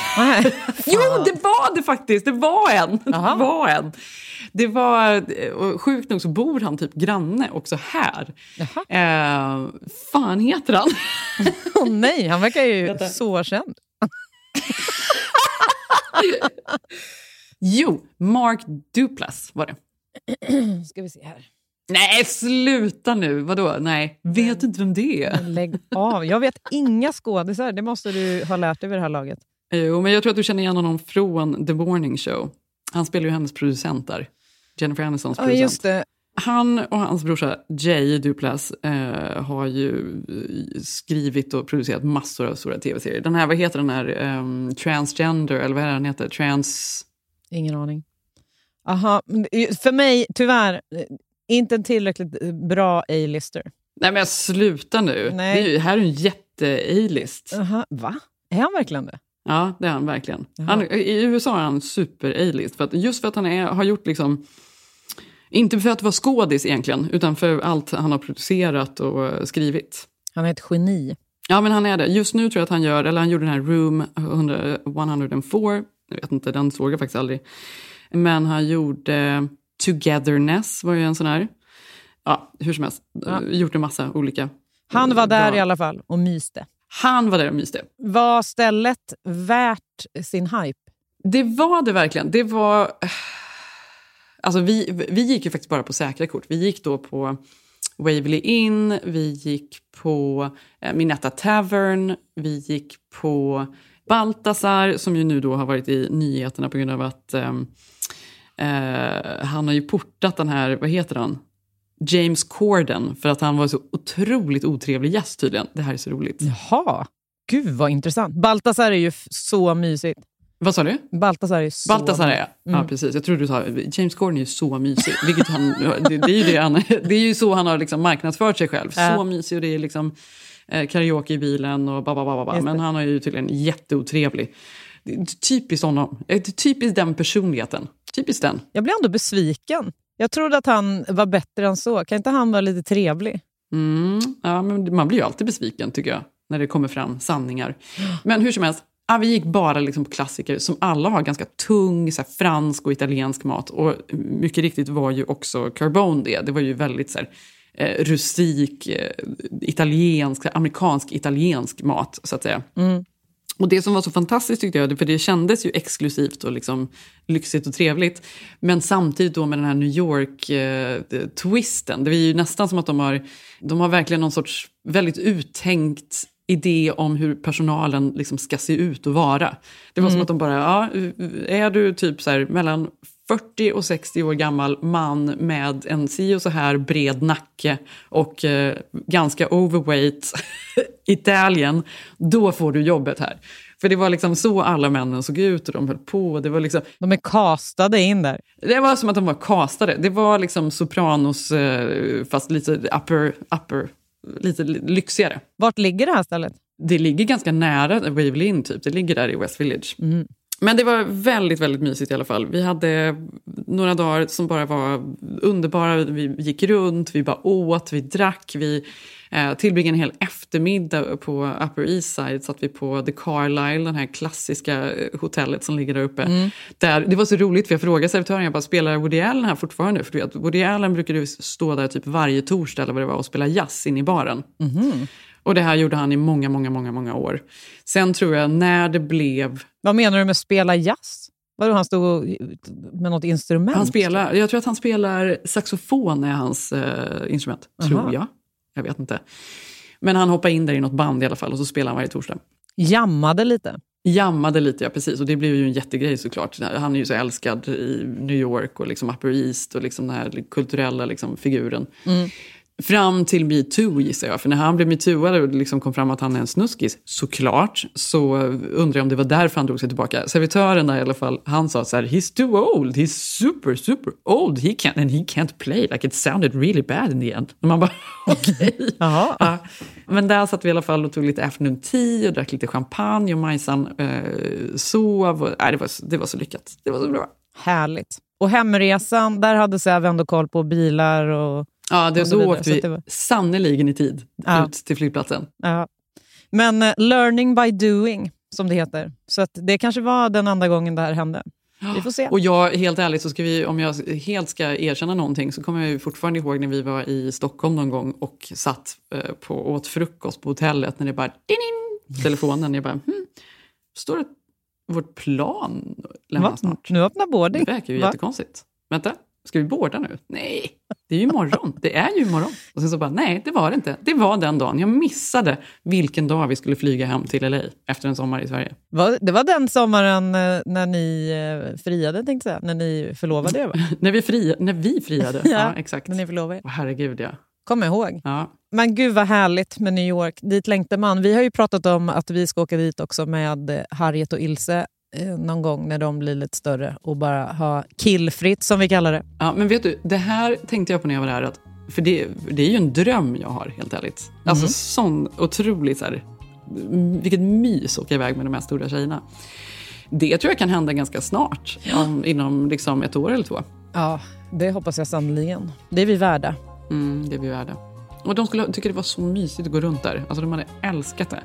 Jo, det var det faktiskt! Det var en! Det var en. Det var, eh, sjukt nog så bor han typ granne också här. Eh, fan heter han? [LAUGHS]
Åh nej, han verkar ju
Vänta.
så känd. [LAUGHS]
jo, Mark Duplass var det.
Ska vi se här.
Nej, sluta nu! Vadå? Nej, vet du inte vem det är?
Lägg av. Jag vet inga skådisar. Det måste du ha lärt dig vid det här laget.
Jo, men jag tror att du känner igen honom från The Morning Show. Han spelar ju hennes producent där. Jennifer Anistons
Ja,
producent.
just det.
Han och hans brorsa Jay Duplas eh, har ju eh, skrivit och producerat massor av stora tv-serier. Den här, vad heter den här, um, Transgender, eller vad är den heter? Trans...
Ingen aning. Aha, för mig, tyvärr, eh, inte en tillräckligt bra A-lister.
Nej men sluta nu.
Nej.
Det är ju, här är en jätte-A-list.
Va? Är han verkligen det?
Ja, det är han verkligen. Han, I USA är han super A-list. För att, just för att han är, har gjort liksom... Inte för att vara skådis egentligen, utan för allt han har producerat och eh, skrivit.
Han är ett geni.
Ja, men han är det. Just nu tror jag att han gör, eller han gjorde den här Room 100, 104. Jag vet inte, den såg jag faktiskt aldrig. Men han gjorde Togetherness, var ju en sån här. Ja, hur som helst.
Ja.
Gjort en massa olika.
Han var där
bra.
i alla fall och myste.
Han var där och myste.
Var stället värt sin hype?
Det var det verkligen. Det var... Alltså vi, vi gick ju faktiskt bara på säkra kort. Vi gick då på Waverly Inn, vi gick på eh, Minetta Tavern, vi gick på Baltasar som ju nu då har varit i nyheterna på grund av att ehm, eh, han har ju portat den här, vad heter han? James Corden för att han var så otroligt otrevlig gäst tydligen. Det här är så roligt.
Jaha, gud vad intressant. Baltasar är ju så mysigt.
Vad sa du?
Baltasar är så
Baltasar är ja,
Mm.
precis. Jag tror du sa James Corden är ju så mysig. Vilket han, [LAUGHS] det, det, är ju det, han, det är ju så han har liksom marknadsfört sig själv.
Ja.
Så mysig och det är liksom eh, karaoke i bilen och ba, ba, ba, ba. Men han är ju tydligen jätteotrevlig. Typiskt honom. Eh, Typiskt den personligheten. Typiskt den.
Jag blir ändå besviken. Jag trodde att han var bättre än så. Kan inte han vara lite trevlig?
Mm, ja, men man blir ju alltid besviken tycker jag. När det kommer fram sanningar. Men hur som helst. Ja, vi gick bara liksom på klassiker som alla har ganska tung så här, fransk och italiensk mat. Och mycket riktigt var ju också Carbone det. Det var ju väldigt så här, eh, rustik, eh, italiensk, så här, amerikansk italiensk mat så att säga.
Mm.
Och det som var så fantastiskt tyckte jag, för det kändes ju exklusivt och liksom lyxigt och trevligt. Men samtidigt då med den här New York-twisten. det är ju nästan som att de har, de har verkligen någon sorts väldigt uttänkt idé om hur personalen liksom ska se ut och vara. Det var som
Mm.
att de bara, ja, är du typ så här mellan 40 och 60 år gammal man med en si och så här bred nacke och eh, ganska overweight [LAUGHS] Italien, då får du jobbet här. För det var liksom så alla männen såg ut och de höll på. Det var liksom,
De är castade in där.
det var som att de var castade. Det var liksom Sopranos eh, fast lite upper, upper, lite lyxigare.
Vart ligger det här stället?
Det ligger ganska nära Waverly Inn, typ. Det ligger där i West Village.
Mm.
Men det var väldigt, väldigt mysigt i alla fall. Vi hade några dagar som bara var underbara. Vi gick runt, vi bara åt, vi drack. Vi eh, tillbringade en hel eftermiddag på Upper East Side. Satt vi på The Carlisle, den här klassiska eh, hotellet som ligger där uppe.
Mm.
Där, det var så roligt för jag frågade servitören, jag bara, spelar Woody Allen här fortfarande? För du vet, Woody Allen brukade stå där typ varje torsdag eller vad det var och spela jazz in i baren.
Mhm.
Och det här gjorde han i många, många, många, många år. Sen tror jag när det blev...
Vad menar du med spela jazz? Vadå, han stod med något instrument?
Han spelar, jag tror att han spelar saxofon är hans eh, instrument.
Aha.
Tror jag. Jag vet inte. Men han hoppade in där i något band i alla fall och så spelar han varje torsdag.
Jammade lite?
Jammade lite, ja precis. Och det blev ju en jättegrej såklart. Han är ju så älskad i New York och liksom Upper East och liksom den här kulturella liksom, figuren.
Mm.
Fram till metoo gissar jag. För när han blev metooad och det liksom kom fram att han är en snuskis, såklart, så undrar jag om det var därför han drog sig tillbaka. Servitören där i alla fall, han sa så här, he's too old, he's super, super old, he can't, and he can't play, like it sounded really bad in the end. Och man bara, [LAUGHS] okej. Ja. Men där satt vi i alla fall och tog lite afternoon tea och drack lite champagne och Majsan eh, sov. Och, nej, det, var, det var så lyckat. Det var så bra.
Härligt. Och hemresan, där hade Säv ändå koll på bilar och
Ja, det,
och så
då åkte vi
var-
sannerligen i tid
Ja.
ut till flygplatsen.
Ja. Men eh, learning by doing, som det heter. Så att det kanske var den enda gången det här hände. Vi får se.
Och jag, helt ärligt, så ska vi, om jag helt ska erkänna någonting så kommer jag ju fortfarande ihåg när vi var i Stockholm någon gång och satt eh, på, åt frukost på hotellet när det bara... Ding, telefonen. Jag bara, hmm, står det vårt plan lämnar snart?
Nu öppnar boarding.
Det verkar ju
Va?
jättekonstigt. Vänta, ska vi båda nu? Nej, det är ju imorgon. Det är ju imorgon. Och sen så bara, nej, det var det inte. Det var den dagen. Jag missade vilken dag vi skulle flyga hem till LA efter en sommar i Sverige.
Det var den sommaren eh, när ni eh, friade, tänkte jag säga. När ni förlovade er, va? [LAUGHS]
när, vi fria, när vi friade? [LAUGHS] ja, ja, exakt.
När ni förlovade er.
Oh, herregud, ja.
Kommer ihåg.
Ja.
Men gud vad härligt med New York. Dit längtar man. Vi har ju pratat om att vi ska åka dit också med eh, Harriet och Ilse eh, någon gång när de blir lite större och bara ha killfritt som vi kallar det.
Ja, men vet du, det här tänkte jag på när jag var där. Att, för det, det är ju en dröm jag har, helt ärligt. Mm. Alltså sån otroligt så här, vilket mys att åka iväg med de här stora tjejerna. Det tror jag kan hända ganska snart, ja. om, inom liksom ett år eller två.
Ja, det hoppas jag sannerligen. Det är vi värda.
Mm, det är vi värda. Och de skulle tycka det var så mysigt att gå runt där. Alltså de hade älskat det.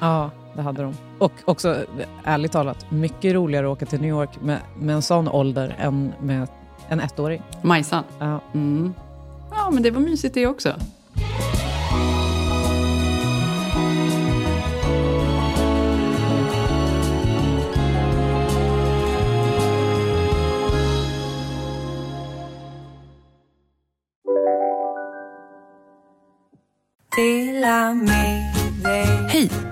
Ja, det hade de. Och också, ärligt talat, mycket roligare att åka till New York med, med en sån ålder än med en ettåring.
Majsan?
Ja.
Mm. Ja, men det var mysigt det också.
Hej!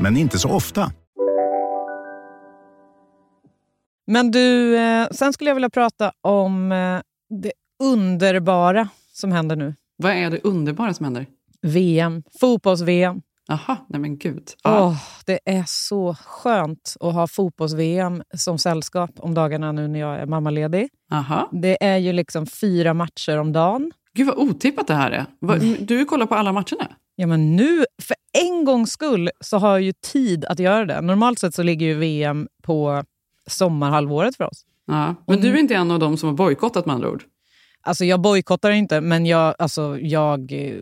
men inte så ofta.
Men du, eh, sen skulle jag vilja prata om eh, det underbara som händer nu.
Vad är det underbara som händer?
VM. Fotbolls-VM.
Jaha, nej men gud.
Ja. Oh, det är så skönt att ha fotbolls-VM som sällskap om dagarna nu när jag är mammaledig.
Aha.
Det är ju liksom fyra matcher om dagen.
Gud vad otippat det här är. Du kollar på alla matcherna?
Ja, men nu, för en gångs skull, så har jag ju tid att göra det. Normalt sett så ligger ju VM på sommarhalvåret för oss.
Ja, men du är inte en av dem som har bojkottat med andra ord?
Alltså jag bojkottar inte, men jag, alltså, jag eh,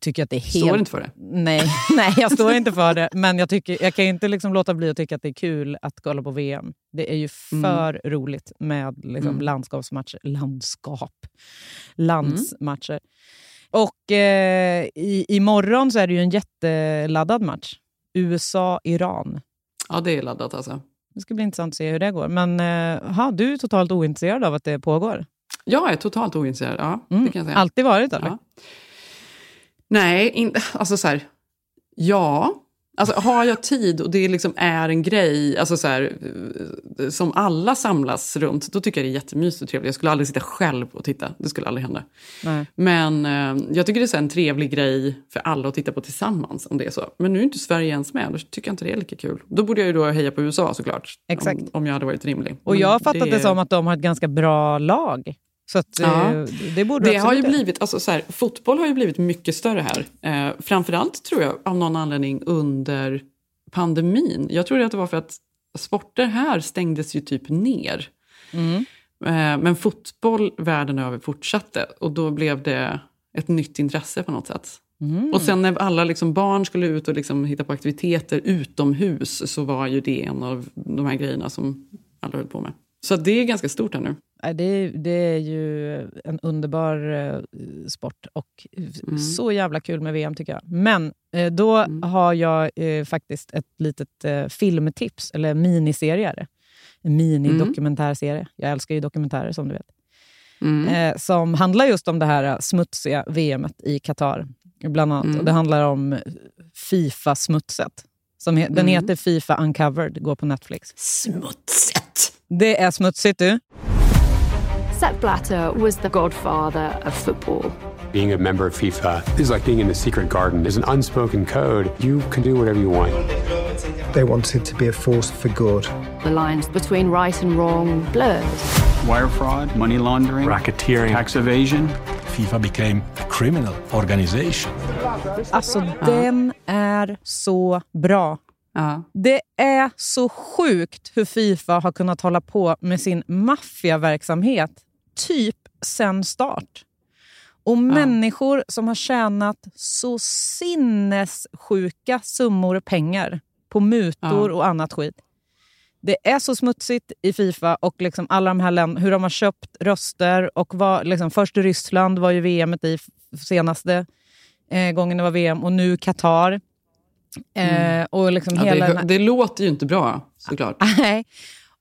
tycker att det är helt...
Står inte för det?
Nej, [LAUGHS] nej jag står inte för det. Men jag, tycker, jag kan inte liksom låta bli att tycka att det är kul att kolla på VM. Det är ju
Mm.
för roligt med liksom,
Mm.
landskapsmatcher. Landskap. Landsmatcher. Och eh, i, imorgon så är det ju en jätteladdad match. USA-Iran.
Ja, det är laddat alltså.
Det ska bli intressant att se hur det går. Men eh, ha, du är totalt ointresserad av att det pågår?
Jag är totalt ointresserad, ja.
Mm.
Det kan jag säga.
Alltid varit eller?
Ja. Nej, in, alltså så här, ja. Alltså, har jag tid och det liksom är en grej alltså så här, eh, som alla samlas runt, då tycker jag det är jättemysigt och trevligt. Jag skulle aldrig sitta själv och titta, det skulle aldrig hända.
Nej.
Men eh, jag tycker det är en trevlig grej för alla att titta på tillsammans om det är så. Men nu är inte Sverige ens med, då tycker jag inte det är lika kul. Då borde jag ju då heja på USA såklart.
Exakt.
Om, om jag hade varit rimlig.
Och jag har fattat det,
är-
som att de har ett ganska bra lag. Så att,
Ja.
eh, det borde
Det har ju blivit, alltså så här, fotboll har ju blivit mycket större här. Eh, framförallt tror jag av någon anledning under pandemin. Jag tror att det var för att sporter här stängdes ju typ ner.
Mm.
Eh, men fotboll världen över fortsatte och då blev det ett nytt intresse på något sätt.
Mm.
Och sen när alla liksom barn skulle ut och liksom hitta på aktiviteter utomhus så var ju det en av de här grejerna som alla höll på med. Så det är ganska stort här nu.
Det, det är ju en underbar eh, sport och
Mm.
så jävla kul med VM tycker jag. Men eh, då har jag eh, faktiskt ett litet filmtips, eller miniserier. En minidokumentärserie. Jag älskar ju dokumentärer som du vet.
Mm.
Som handlar just om det här smutsiga VMet i Qatar. Bland annat.
Mm.
Och det handlar om Fifa-smutset. Som he- Den
Mm.
heter Fifa Uncovered, går på Netflix.
Smutset!
Det är smutsigt du.
Sepp Blatter was the godfather of football. Being a member of FIFA is like being in the secret garden. There's an unspoken code. You can do whatever you want.
They wanted to be a force for good.
The lines between right and wrong blurs.
Wire fraud, money laundering, racketeering, tax evasion.
FIFA became a criminal organization.
Alltså, den är så bra. Det är så sjukt hur Fifa har kunnat hålla på med sin maffiaverksamhet typ sen start. Och människor som har tjänat så sinnessjuka summor pengar på mutor
Ja.
och annat skit. Det är så smutsigt i Fifa och liksom alla de här länderna, hur de har köpt röster. Och var, liksom, först Ryssland var ju VM i senaste eh, gången det var VM och nu Qatar. Eh, och liksom
Ja,
hela
det, det låter ju inte bra, såklart. [LAUGHS]
Nej.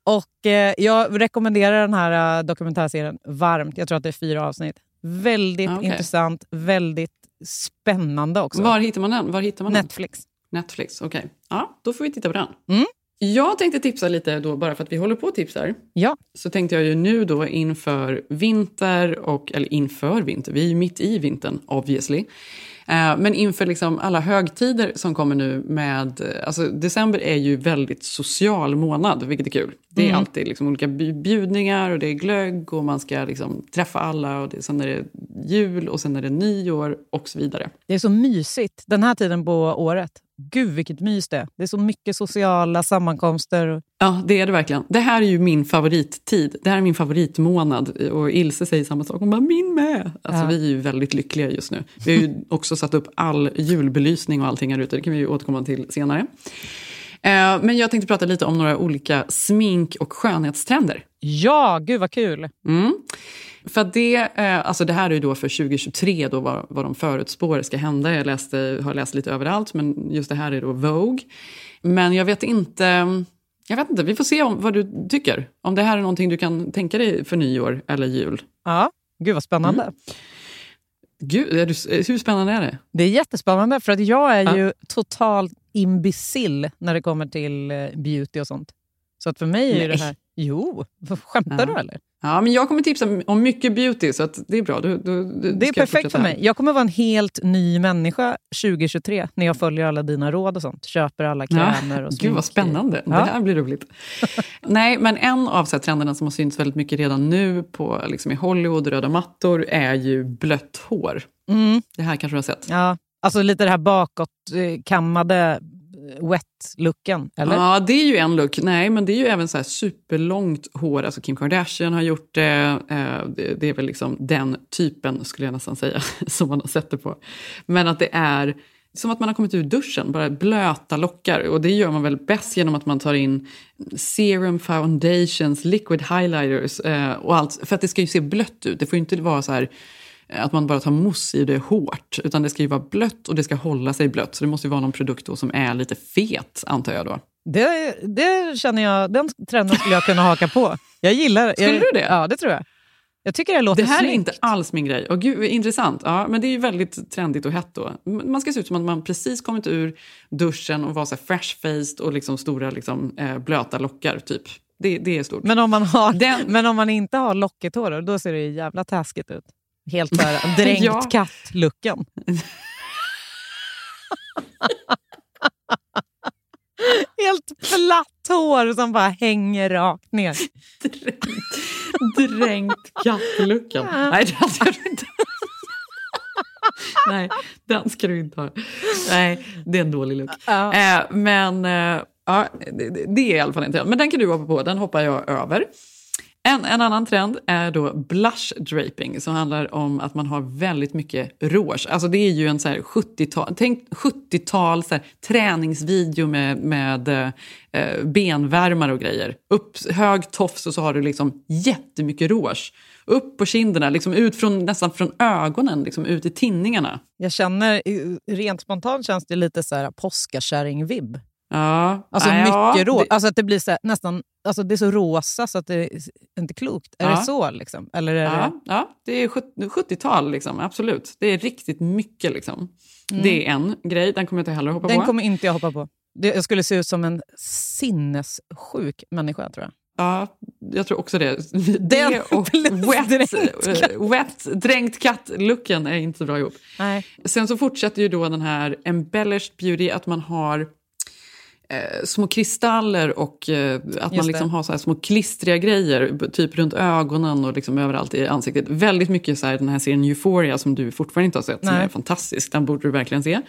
Och eh, jag rekommenderar den här eh, dokumentärserien varmt. Jag tror att det är fyra avsnitt. Väldigt
Ah, okej.
intressant, väldigt spännande också.
Var hittar man den? Var hittar man
Netflix.
Den? Netflix, okej. Ja, då får vi titta på den.
Mm.
Jag tänkte tipsa lite då, bara för att vi håller på och tipsar.
Ja.
Så tänkte jag ju nu då inför vinter, och, eller inför vinter, vi är ju mitt i vintern obviously. Eh, Men inför liksom alla högtider som kommer nu med... eh, Alltså december är ju väldigt social månad, vilket är kul. Det är
Mm.
alltid liksom olika bj- bjudningar och det är glögg och man ska liksom träffa alla. och det, Sen är det jul och sen är det nyår och så vidare.
Det är så mysigt den här tiden på året. Gud vilket mys det är. Det är så mycket sociala sammankomster.
Ja, det är det verkligen. Det här är ju min favorittid. Det här är min favoritmånad. Och Ilse säger samma sak. Hon bara, min med! Alltså,
Ja.
Vi är ju väldigt lyckliga just nu. Vi har ju också satt upp all julbelysning och allting här ute. Det kan vi ju återkomma till senare. Eh, Men jag tänkte prata lite om några olika smink och skönhetstrender.
Ja, gud vad kul!
Mm. För det, eh, alltså det här är ju då för 2023 då vad, vad de förutspår ska hända. Jag läste, har läst lite överallt, men just det här är då Vogue. Men jag vet inte, jag vet inte, vi får se om, vad du tycker. Om det här är någonting du kan tänka dig för nyår eller jul.
Ja, gud vad spännande.
Mm. Gud, du, hur spännande är det?
Det är jättespännande för att jag är
Ja.
ju totalt imbecill när det kommer till eh, beauty och sånt. Så att för mig är
Nej.
det här... Jo, [LAUGHS] skämtar du eller?
Ja, men jag kommer tipsa om mycket beauty, så det är bra. Du, du, du,
Det är perfekt för mig. Jag kommer vara en helt ny människa 2023 när jag följer alla dina råd och sånt. Köper alla krämer och [LAUGHS]
Gud vad
smink.
spännande.
Ja.
Det här blir roligt. [LAUGHS] Nej, men en av så här, trenderna som har synts väldigt mycket redan nu på, liksom, i Hollywood och röda mattor är ju blött hår.
Mm.
Det här kanske du har sett?
Ja, alltså lite det här bakåtkammade eh, eh, wet-looken, eller?
Ja, det är ju en look. Nej, men det är ju även så här superlångt hår. Alltså Kim Kardashian har gjort det. Eh, det. Är väl liksom den typen, skulle jag nästan säga, [LAUGHS] som man har sett det på. Men att det är som att man har kommit ur duschen, bara blöta lockar. Och det gör man väl bäst genom att man tar in serum, foundations, liquid highlighters och allt. För att det ska ju se blött ut. Det får ju inte vara så här att man bara tar mousse i det hårt. Utan det ska ju vara blött och det ska hålla sig blött. Så det måste ju vara någon produkt som är lite fet, antar jag då.
Det, det känner jag, den trenden skulle jag kunna haka på. Jag gillar
Skulle
jag,
du det?
Ja, det tror jag. Jag tycker det låter
Det här
snyggt.
är inte alls min grej. Och gud, intressant. Ja, men det är ju väldigt trendigt och hett då. Man ska se ut som att man precis kommit ur duschen och vara så fresh-faced och liksom stora liksom, eh, blöta lockar, typ. Det, det är stort.
Men om man, har, men om man inte har lockigt hår, då ser det ju jävla taskigt ut. Helt så här, [LAUGHS] dränkt
Ja.
katt-looken. Helt platt hår som bara hänger rakt ner.
Dränkt kattluckan. Nej, det hade jag inte. Nej, den ska du inte ha. Nej, det är en dålig look. Eh, men eh, ja, det, det är i alla fall en trend. Men den kan du hoppa på, den hoppar jag över. En, en annan trend är då blush draping som handlar om att man har väldigt mycket rouge. Alltså det är ju en 70-tal, tänk 70-tal så här träningsvideo med, med eh, benvärmare och grejer. Upp, hög tofs och så har du liksom jättemycket rouge. Upp på kinderna, liksom ut från, nästan från ögonen, liksom ut i tinningarna.
Jag känner, rent spontant känns det lite så här påskakärring-vibb.
Ja,
Alltså
ja,
mycket rå,
det-
alltså att det blir här, nästan, alltså det är så rosa så att det är inte klokt. Är
Ja.
det så liksom? Eller är det...
Ja, ja, det är 70 70-tal, liksom, absolut. Det är riktigt mycket. Liksom.
Mm.
Det är en grej, den kommer jag inte heller hoppa
Den
på.
kommer inte jag hoppa på. Jag skulle se ut som en sinnessjuk människa tror jag.
Ja, jag tror också det. [LAUGHS] Det och [LAUGHS] wet, eh, wet dränkt katt-looken är inte så bra ihop.
Nej.
Sen så fortsätter ju då den här embellished beauty, att man har eh, små kristaller och eh, att man liksom har så här små klistriga grejer, typ runt ögonen och liksom överallt i ansiktet. Väldigt mycket så här, den här serien Euphoria som du fortfarande inte har sett, som
Nej.
är fantastisk. Den borde du verkligen se.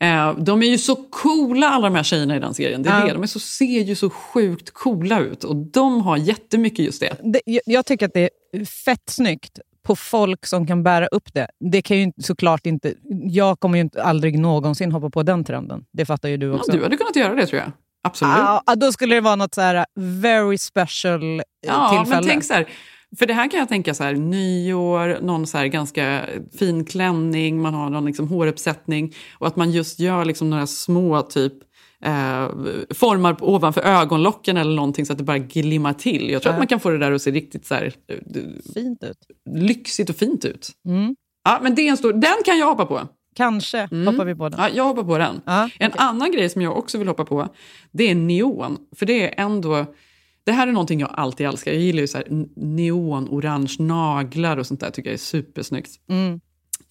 Eh, de är ju så coola alla de här tjejerna i den serien. Det är
Ja.
det. De är så, ser ju så sjukt coola ut och de har jättemycket just det.
Det, jag, jag tycker att det är fett snyggt på folk som kan bära upp det. Det kan ju såklart inte... Jag kommer ju inte, aldrig någonsin hoppa på den trenden. Det fattar ju du
Ja,
också.
du hade kunnat göra det tror jag. Absolut.
Ja, ja, då skulle det vara något så här very special eh,
Ja,
tillfälle.
men tänk så här. För det här kan jag tänka så här, nyår, någon så här ganska fin klänning, man har någon liksom håruppsättning och att man just gör liksom några små typ eh, formar ovanför ögonlocken eller någonting så att det bara glimmar till. Jag tror
Ja.
att man kan få det där att se riktigt så här, eh,
Fint ut.
lyxigt och fint ut.
Mm.
Ja, men det är en stor, den kan jag hoppa på.
Kanske hoppar vi på den.
Ja, jag hoppar på den. en annan grej som jag också vill hoppa på, det är neon. För det är ändå... Det här är någonting jag alltid älskar. Jag gillar ju så här neon, orange naglar och sånt där. tycker jag är supersnyggt.
Mm.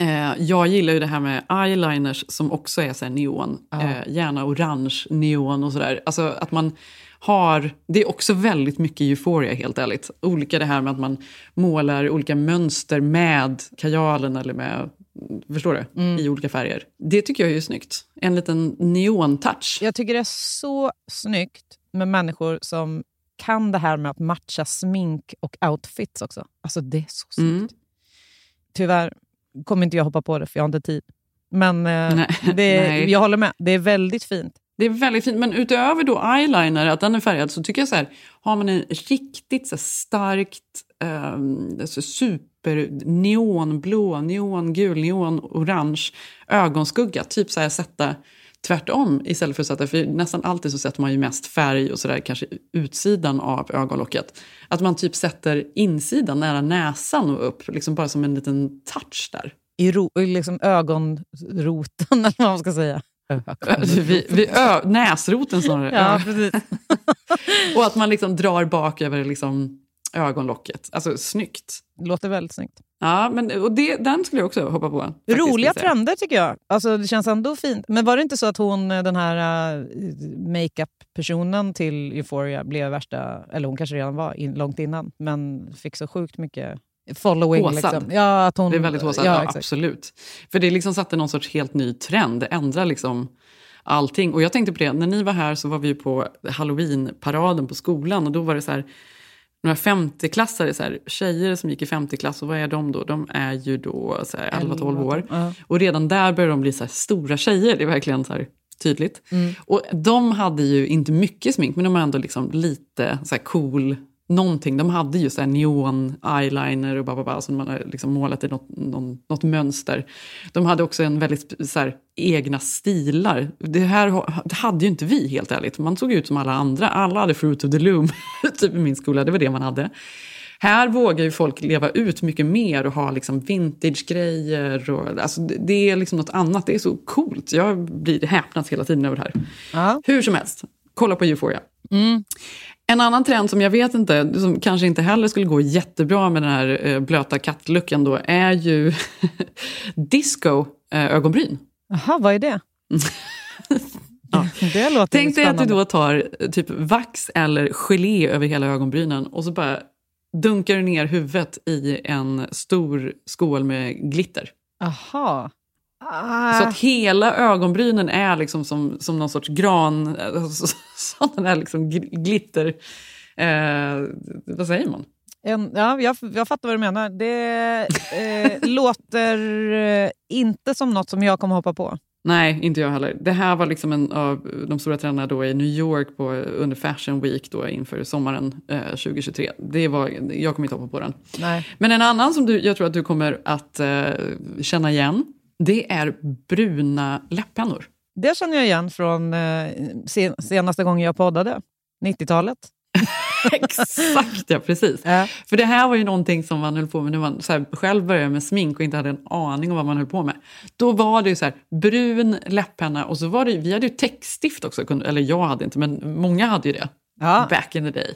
Eh, jag gillar ju det här med eyeliners som också är så neon.
Ja.
Eh, gärna orange neon och sådär. Alltså att man har... Det är också väldigt mycket euphoria helt ärligt. Olika det här med att man målar olika mönster med kajalen eller med... Förstår du?
Mm.
I olika färger. Det tycker jag är snyggt. En liten neon-touch.
Jag tycker det är så snyggt med människor som kan det här med att matcha smink och outfits också. Alltså det är så snyggt.
Mm.
Tyvärr kommer inte jag hoppa på det för jag har inte tid. Men eh, [LAUGHS] det, jag håller med. Det är väldigt fint.
Det är väldigt fint. Men utöver då eyeliner, att den är färgad, så tycker jag så här, har man en riktigt så starkt um, alltså super neonblå, neongul, neonorange ögonskugga, typ så här sätta tvärtom istället för att sätta, för nästan alltid så sätter man ju mest färg och sådär, kanske utsidan av ögonlocket. Att man typ sätter insidan nära näsan och upp, liksom bara som en liten touch där.
I ro, liksom ögonroten, [LAUGHS] eller vad man ska säga.
Vid, vid ö, näsroten snarare.
Ja, precis. [LAUGHS]
och att man liksom drar bak över liksom ögonlocket. Alltså snyggt.
Låter väldigt snyggt.
Ja, men, och det, den skulle jag också hoppa på. faktiskt,
Roliga trender tycker jag. Alltså, det känns ändå fint. Men var det inte så att hon, eh, den här uh, makeup-personen till Euphoria blev värsta, eller hon kanske redan var in, långt innan, men fick så sjukt mycket following.
Håsad.
Liksom. Ja, att hon,
Det är väldigt håsat,
ja,
ja, absolut. För det liksom satte någon sorts helt ny trend. Det ändrar liksom allting. Och jag tänkte på det, när ni var här så var vi på halloween-paraden på skolan och då var det så här några 50-klassare, så här, tjejer som gick i 50-klass, och vad är de då? De är ju då så här 11-12 år.
Ja.
Och redan där börjar de bli så här stora tjejer, det är verkligen så här tydligt.
Mm.
Och de hade ju inte mycket smink, men de var ändå liksom lite så cool någonting. De hade ju så neon eyeliner och bababa, som man har liksom målat i något, någon, något mönster. De hade också en väldigt så här, egna stilar. Det här det hade ju inte vi helt ärligt. Man såg ut som alla andra. Alla hade Fruit of the Loom [LAUGHS] typ i min skola. Det var det man hade. Här vågar ju folk leva ut mycket mer och ha liksom vintage-grejer. Och, alltså, det- är liksom något annat. Det är så coolt. Jag blir häpnad hela tiden över det här. Hur som helst, kolla på Euphoria.
Mm.
En annan trend som jag vet inte, som kanske inte heller skulle gå jättebra med den här eh, blöta kattlucken då, är ju [LAUGHS] disco-ögonbryn.
Jaha, vad är det? [LAUGHS] [LAUGHS] det låter
Tänk dig att du då tar eh, typ vax eller gelé över hela ögonbrynen och så bara dunkar du ner huvudet i en stor skål med glitter.
Aha. Ah.
Så att hela ögonbrynen är liksom som, som någon sorts gran, alltså, [LAUGHS] sån där liksom gl- glitter... Eh, vad säger man?
En, ja, jag, jag fattar vad du menar. Det eh, [LAUGHS] låter eh, inte som något som jag kommer hoppa på.
Nej, inte jag heller. Det här var liksom en av de stora trenderna då i New York på, under Fashion Week då inför sommaren eh, 2023. Det var, jag kommer inte hoppa på den.
Nej.
Men en annan som du, jag tror att du kommer att eh, känna igen, det är bruna läppennor.
Det känner jag igen från eh, sen, senaste gången jag poddade. 90-talet. [LAUGHS]
Exakt, ja precis. För det här var ju någonting som man höll på med när man så här, själv började med smink och inte hade en aning om vad man höll på med. Då var det ju så här, brun läpppenna och så var det vi hade ju textstift också, eller jag hade inte, men många hade ju det. Back in the day.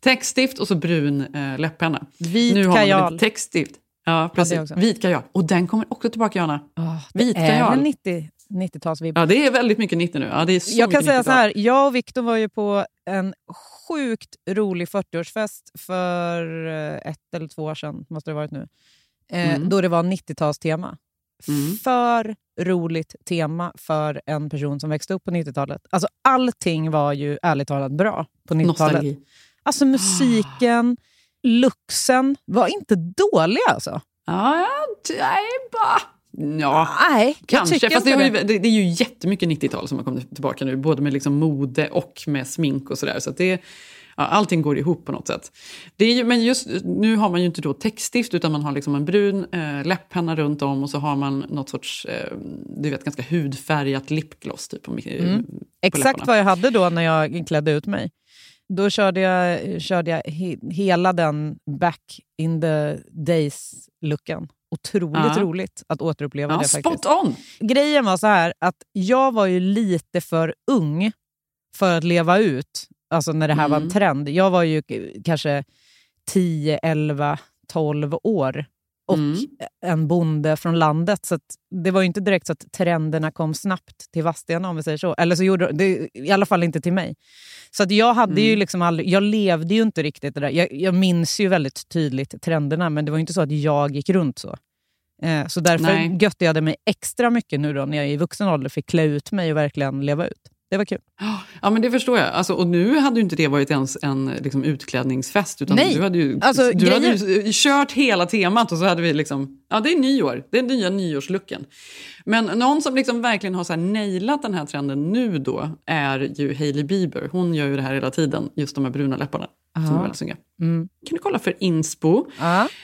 Täckstift och så brun eh, läppenna.
Vit
nu har man
kajal.
lite täckstift. Ja, precis. Vit kajal. Och den kommer också tillbaka, Johanna. Vit
är
kajal.
det 90, 90-talsvibb?
Ja, det är väldigt mycket 90 nu. Ja, det är så
jag kan säga
90-tal.
så här, jag och Viktor var ju på en sjukt rolig 40-årsfest för eh, ett eller två år sedan, måste det varit nu. Eh,
Mm.
Då det var 90-talstema.
Mm.
För roligt tema för en person som växte upp på 90-talet. Alltså allting var ju ärligt talat bra på 90-talet.
Nostalgi.
Alltså musiken, luxen var inte dålig alltså.
Ja, nej, bara... Ja,
Nej,
kanske. Fast det, ju,
det.
det, är ju jättemycket 90-tal som har kommit tillbaka nu. Både med liksom mode och med smink och sådär. Så det, ja, allting går ihop på något sätt. Det är ju, men just nu har man ju inte då täckstift utan man har liksom en brun eh, läpppenna runt om och så har man något sorts, eh, du vet, ganska hudfärgat lipgloss typ. På, mm.
Mm. Exakt vad jag hade då när jag klädde ut mig. Då körde jag, körde jag he, hela den back in the days-looken. Otroligt
Ja.
roligt att återuppleva
Ja,
det. faktiskt.
spot on!
Grejen var så här att jag var ju lite för ung för att leva ut, alltså när det här var en
Mm.
trend. Jag var ju kanske 10, 11, 12 år och
Mm.
en bonde från landet. Så det var ju inte direkt så att trenderna kom snabbt till Vadstena om vi säger så. Eller så gjorde det i alla fall inte till mig. Så att jag hade ju
Mm.
liksom aldrig, jag levde ju inte riktigt det där. Jag, jag minns ju väldigt tydligt trenderna men det var ju inte så att jag gick runt så. Eh, så därför
Nej.
götte jag mig extra mycket nu då när jag i vuxen ålder fick klä ut mig och verkligen leva ut. Det var kul.
Ja, men det förstår jag. Alltså, och nu hade ju inte det varit ens en liksom, utklädningsfest. Utan
Nej.
Du hade ju,
Alltså,
du hade
grejen-
ju kört hela temat och så hade vi liksom... Ja, det är nyår. Det är nya nyårslooken. Men någon som liksom verkligen har så här nailat den här trenden nu då är ju Hailey Bieber. Hon gör ju det här hela tiden, just de här bruna läpparna. Som
Aha.
är väldigt snygga.
Mm.
kan du kolla för inspo.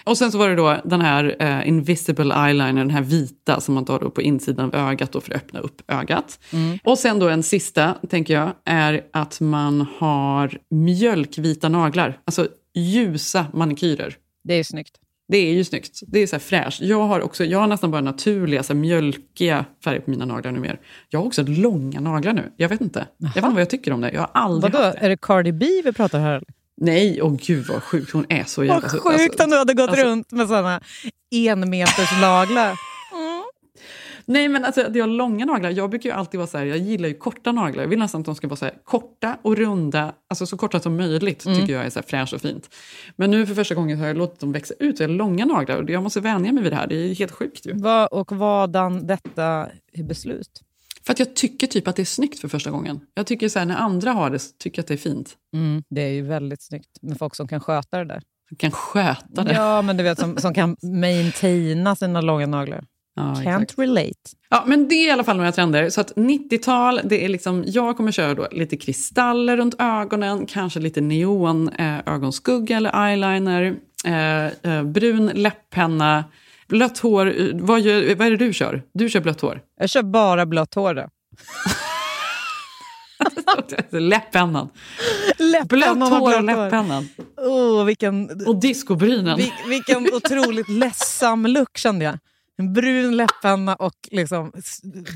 Och sen så var det då den här eh, invisible eyeliner, den här vita som man tar då på insidan av ögat då för att öppna upp ögat.
Mm.
Och sen då en sista, tänker jag, är att man har mjölkvita naglar. Alltså ljusa manikyrer.
Det är snyggt.
Det är ju snyggt. Det är så fräscht. Jag har, också, jag har nästan bara naturliga, så mjölkiga färger på mina naglar numera. Jag har också långa naglar nu. Jag vet inte. Jag vet inte vad jag tycker om det. Jag har aldrig
Vadå, är det Cardi B vi pratar här?
Nej, åh gud vad sjukt. Hon är så jävla...
Vad sjukt om du hade gått
alltså-
runt med såna enmetersnaglar. [LAUGHS]
Nej, men alltså, jag har långa naglar. Jag brukar ju alltid vara så här, jag gillar ju korta naglar. Jag vill nästan att de ska vara så här, korta och runda, alltså så korta som möjligt
Mm.
tycker jag är så här fräscht och fint. Men nu för första gången har jag låtit dem växa ut jag har långa naglar och jag måste vänja mig vid det här. Det är helt sjukt ju.
Vad, och vadan detta beslut?
För att jag tycker typ att det är snyggt för första gången. Jag tycker så här, när andra har det så tycker jag att det är fint.
Mm, det är ju väldigt snyggt med folk som kan sköta det där.
Kan sköta det.
Ja, men du vet som, som kan maintaina sina långa naglar.
Ja,
Can't
exakt.
relate.
Ja, men det är i alla fall några trender. Så att 90-tal, det är liksom, jag kommer köra då lite kristaller runt ögonen, kanske lite neon eh, ögonskugga eller eyeliner, eh, eh, brun läpppenna, blött hår. Vad, gör, vad är det du kör? Du kör blött hår.
Jag kör bara blött hår. Då. [LAUGHS]
Läppennan.
Läppennan
Blött hår och
hår.
läppennan.
Oh, vilken,
Och discobrynen.
vil, vilken otroligt [LAUGHS] ledsam look kände jag. En brun läppenna och liksom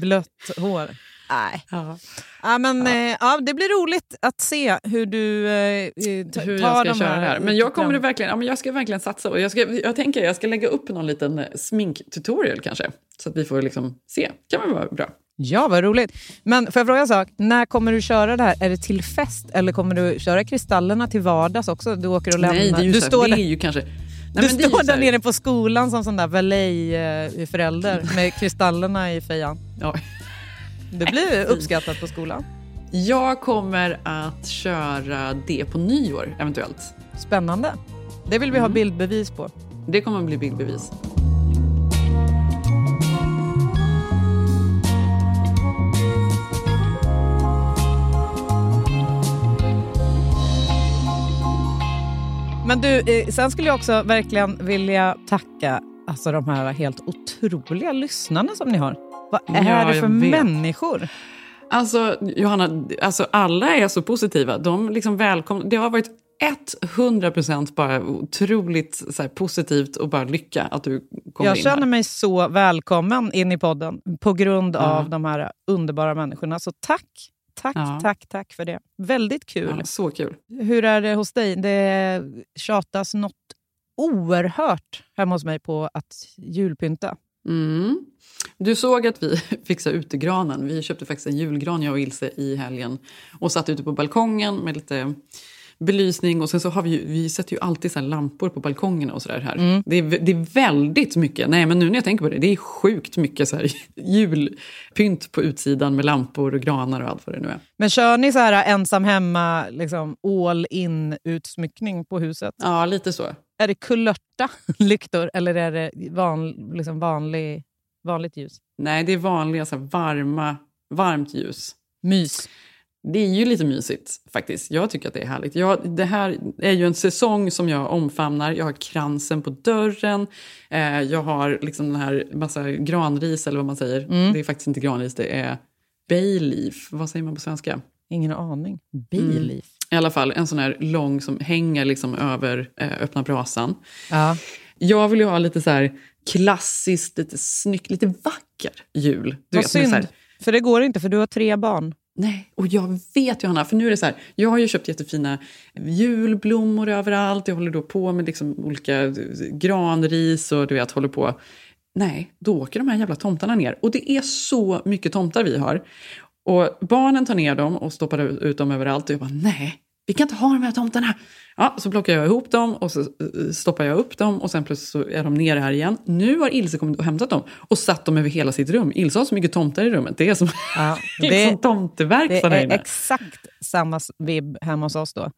blött hår. Nej.
Ja.
Ja, men, eh, ja, det blir roligt att se hur du eh,
hur
tar
jag ska
de
köra det här. Men jag kommer verkligen, ja, men jag ska verkligen satsa. Och jag, ska, jag tänker jag ska lägga upp någon liten sminktutorial kanske. Så att vi får liksom se. kan väl vara bra.
Ja, vad roligt. Men får jag fråga en sak? När kommer du köra det här? Är det till fest eller kommer du köra kristallerna till vardags också? Du åker och lämnar...
Nej, det är ju,
du
så här,
står
det är ju kanske... Nej,
du står där nere på skolan som sån där valet-förälder med [LAUGHS] kristallerna i fejan.
Ja.
Det blir uppskattat på skolan.
Jag kommer att köra det på nyår, eventuellt.
Spännande. Det vill vi ha bildbevis på.
Det kommer att bli bildbevis.
Men du, eh, sen skulle jag också verkligen vilja tacka alltså, de här helt otroliga lyssnarna som ni har. Vad är
Ja,
det för människor?
Alltså, Johanna, alltså alla är så positiva. De liksom välkomna. Det har varit 100% bara otroligt här, positivt och bara lycka att du kom
Jag
in
känner
här.
mig så välkommen in i podden på grund
Ja.
av de här underbara människorna. Så tack, Tack,
Ja.
tack, tack för det. Väldigt kul.
Ja, så kul.
Hur är det hos dig? Det tjatas något oerhört hemma hos mig på att julpynta.
Mm. Du såg att vi [LAUGHS] fixade utegranen. Vi köpte faktiskt en julgran, jag och Ilse, i helgen. Och satt ute på balkongen med lite belysning. Och sen så har vi, ju, vi sätter ju alltid så lampor på balkongerna och sådär här.
Mm.
Det, är, det är väldigt mycket. Nej, men nu när jag tänker på det, det är sjukt mycket så här [LAUGHS] julpynt på utsidan med lampor och granar och allt vad det nu är.
Men kör ni så här ensam hemma, liksom all in utsmyckning på huset?
Ja, lite så.
Är det kulörta [LAUGHS] lyktor eller är det van, liksom vanlig, vanligt ljus?
Nej, det är vanliga så varma, varmt ljus.
Mys.
Det är ju lite mysigt faktiskt. Jag tycker att det är härligt. Jag, det här är ju en säsong som jag omfamnar. Jag har kransen på dörren. Eh, jag har liksom den här massa granris eller vad man säger.
Mm.
Det är faktiskt inte granris, det är bayleaf. Vad säger man på svenska?
Ingen aning. Bayleaf.
I alla fall en sån här lång som hänger liksom över eh, öppna brasan.
Ja.
Jag vill ju ha lite så här klassiskt, lite snyggt, lite vacker jul. Du
Vad
vet,
synd,
här-
för det går inte för du har tre barn.
Nej, och jag vet Johanna, för nu är det så här, jag har ju köpt jättefina julblommor överallt, jag håller då på med liksom olika eh, granris och du vet, håller på. Nej, då åker de här jävla tomtarna ner. Och det är så mycket tomtar vi har. Och barnen tar ner dem och stoppar ut dem överallt och jag bara, nej, vi kan inte ha de här tomtarna. Ja, så plockar jag ihop dem och så eh, stoppar jag upp dem och sen plötsligt så är de nere här igen. Nu har Ilse kommit och hämtat dem och satt dem över hela sitt rum. Ilse har så mycket tomtar i rummet. Det är som
Ja,
liksom [LAUGHS] tomteverkstad
det är
inne.
exakt samma vibb hemma hos oss då.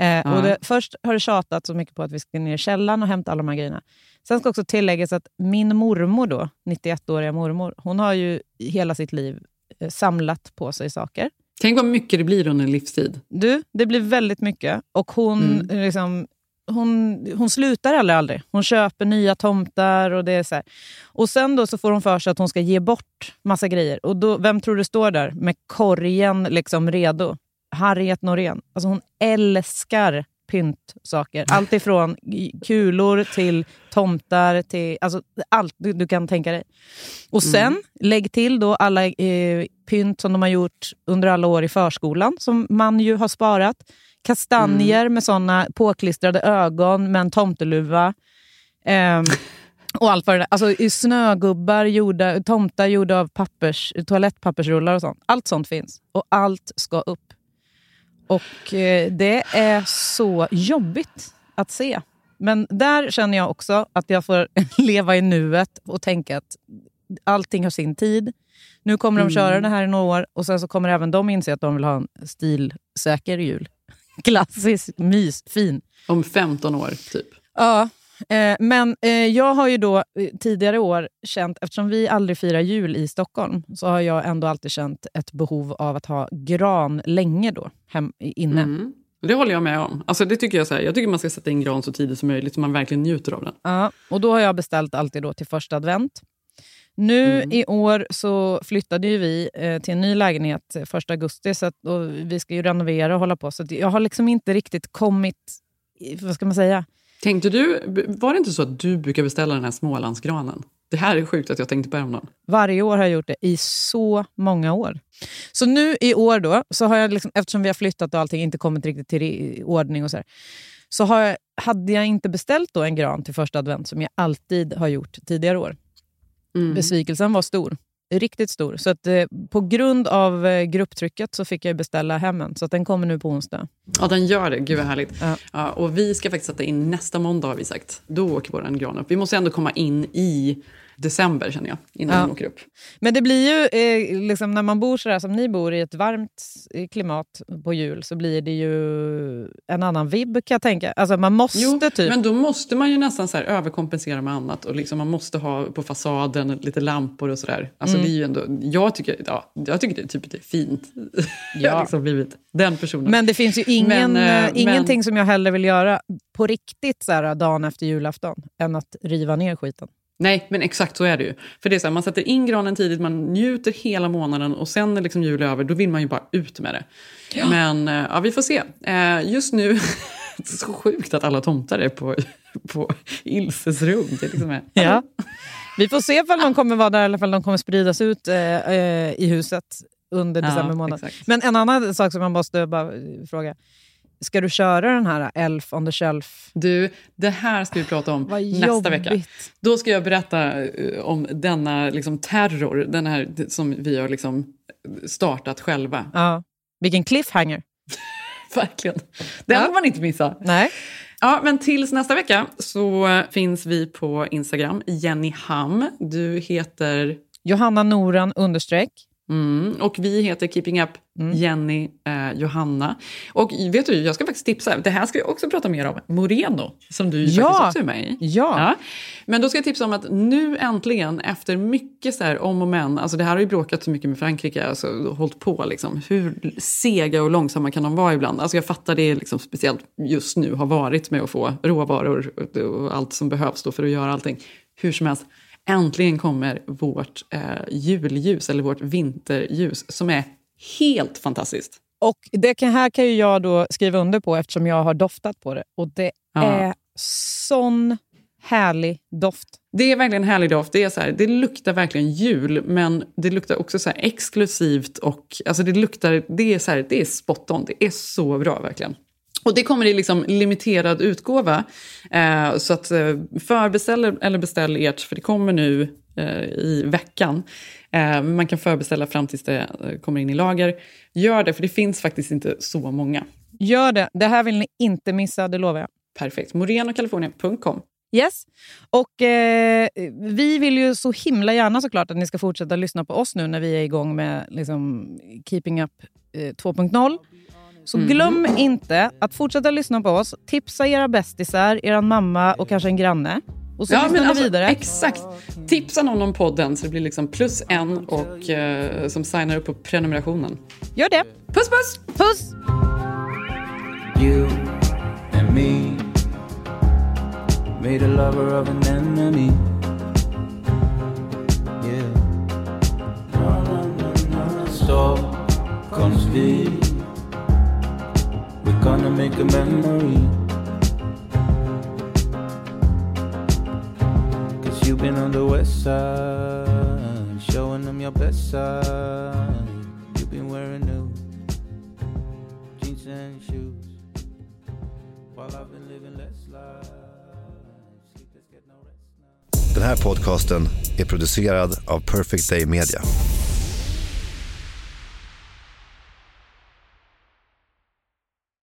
Eh,
Ja.
och det, först har det tjatat så mycket på att vi ska ner i källaren och hämta alla de här grejerna. Sen ska också tilläggas att min mormor, då, 91-åriga mormor, hon har ju hela sitt liv eh, samlat på sig saker.
Tänk vad mycket det blir under en livstid.
Du, det blir väldigt mycket. Och hon,
Mm.
liksom, hon, hon slutar aldrig, aldrig. Hon köper nya tomtar. Och det är så här. Och sen då så får hon för sig att hon ska ge bort massa grejer. Och då, vem tror du står där med korgen liksom redo? Harriet Norén. Alltså hon älskar pyntsaker. Allt ifrån kulor till tomtar, till alltså allt du, du kan tänka dig. Och sen,
Mm.
lägg till då alla eh, pynt som de har gjort under alla år i förskolan, som man ju har sparat. Kastanjer
Mm.
med såna påklistrade ögon med en tomteluva. Ehm, och allt vad det där. Alltså snögubbar, gjorda, tomtar gjorda av pappers, toalettpappersrullar och sånt. Allt sånt finns. Och allt ska upp. Och eh, det är så jobbigt att se. Men där känner jag också att jag får [LAUGHS] leva i nuet och tänka att allting har sin tid. Nu kommer de
Mm.
köra det här i några år och sen så kommer även de inse att de vill ha en stilsäker jul. [LAUGHS] Klassisk, mys, fin.
Om 15 år, typ.
Ja, eh, men eh, jag har ju då eh, tidigare år känt, eftersom vi aldrig firar jul i Stockholm, så har jag ändå alltid känt ett behov av att ha gran länge då, hem, inne.
Mm. Det håller jag med om. Alltså, det tycker jag, så här, jag tycker man ska sätta in gran så tidigt som möjligt så man verkligen njuter av den.
Ja, och då har jag beställt alltid då till första advent. Nu
Mm.
i år så flyttade ju vi eh, till en ny lägenhet eh, första augusti så att, och vi ska ju renovera och hålla på. Så jag har liksom inte riktigt kommit... Vad ska man säga?
Tänkte du, var det inte så att du brukar beställa den här Smålandsgranen? Det här är sjukt att jag tänkte på häromdagen.
Varje år har jag gjort det i så många år. Så nu i år då, så har jag liksom, eftersom vi har flyttat och allting inte kommit riktigt till ordning och så här, så har jag, hade jag inte beställt då en gran till första advent som jag alltid har gjort tidigare år.
Mm.
Besvikelsen var stor. Riktigt stor. Så att, eh, på grund av eh, grupptrycket så fick jag beställa hem en. Så att den kommer nu på onsdag.
Ja, den gör det. Gud vad härligt. Ja. och vi ska faktiskt sätta in nästa måndag har vi sagt. Då åker vår gran upp. Vi måste ändå komma in i december känner jag, innan
Ja.
den åker upp.
Men det blir ju, eh, liksom, när man bor så där som ni bor i ett varmt eh, klimat på jul så blir det ju en annan vibb kan jag tänka. Alltså man måste
Jo,
typ...
men då måste man ju nästan så överkompensera med annat. Och liksom man måste ha på fasaden lite lampor och sådär. Alltså
Mm.
det är ju ändå, jag, tycker, ja, jag tycker det, typ, det är fint.
Ja. [LAUGHS]
liksom blivit den personen.
Men det finns ju ingen,
Men, eh,
eh, ingenting
men-
som jag hellre vill göra på riktigt så här, dagen efter julafton än att riva ner skiten.
Nej, men exakt så är det ju. För det är så här, man sätter in granen tidigt, man njuter hela månaden och sen när liksom jul är över, då vill man ju bara ut med det. Men eh, ja, vi får se. Eh, Just nu, det [LAUGHS] är så sjukt att alla tomtar är på, på Ilses rum. Det liksom är,
Ja. Vi får se om de kommer vara där eller om de kommer spridas ut eh, eh, i huset. under
Ja,
december månad.
exakt.
Men en annan sak som jag måste bara fråga. Ska du köra den här Elf on the shelf?
Du, det här ska vi prata om nästa
jobbigt.
vecka. Då ska jag berätta eh, om denna liksom, terror, den här som vi har liksom startat själva.
Ja. Vilken cliffhanger. [LAUGHS]
Verkligen. Den får man inte missa.
Nej.
Ja, men tills nästa vecka så finns vi på Instagram, Jenny Ham. Du heter...
Johanna Noran understreck.
Mm, och vi heter Keeping Up Jenny eh, Johanna. Och vet du, jag ska faktiskt tipsa, det här ska jag också prata mer om, Moreno, som du
Ja.
faktiskt också är med i.
Ja.
Men då ska jag tipsa om att nu äntligen, efter mycket så om och men, alltså det här har ju bråkat så mycket med Frankrike, alltså hållit på liksom, hur sega och långsamma kan de vara ibland? Alltså jag fattar det liksom speciellt just nu har varit med att få råvaror och- och allt som behövs för att göra allting. Hur som helst, äntligen kommer vårt eh, julljus, eller vårt vinterljus, som är helt fantastiskt.
Och det kan, här kan ju jag då skriva under på eftersom jag har doftat på det. Och det
Ja.
är sån härlig doft.
Det är verkligen en härlig doft. Det, är så här, det luktar verkligen jul, men det luktar också så exklusivt. och alltså det, luktar, det, är så här, det är spot on. Det är så bra, verkligen. Och det kommer i liksom limiterad utgåva. Eh, så att eh, förbeställ eller beställ ert, för det kommer nu eh, i veckan. Eh, man kan förbeställa fram tills det eh, kommer in i lager. Gör det, för det finns faktiskt inte så många.
Gör det. Det här vill ni inte missa, det lovar jag.
Perfekt. Morenocalifornia.com.
Yes. Och eh, vi vill ju så himla gärna såklart att ni ska fortsätta lyssna på oss nu när vi är igång med liksom, Keeping Up eh, 2.0. Så
Mhm.
glöm inte att fortsätta lyssna på oss. Tipsa era bästisar, er mamma och kanske en granne. Och så
Ja,
lyssnar
men alltså,
vidare.
Exakt. Tipsa någon om podden så det blir liksom plus en och eh, som signar upp på prenumerationen.
Gör det.
Puss puss!
Puss!
You and me made a lover of an enemy. Yeah. No, no, no, no. Stockholm speed. We're gonna make a memory. Cause you've been on the west side, showing them your best side. You've been wearing new jeans and shoes. While I've been living less life.
Den här podcasten är producerad av Perfect Day Media.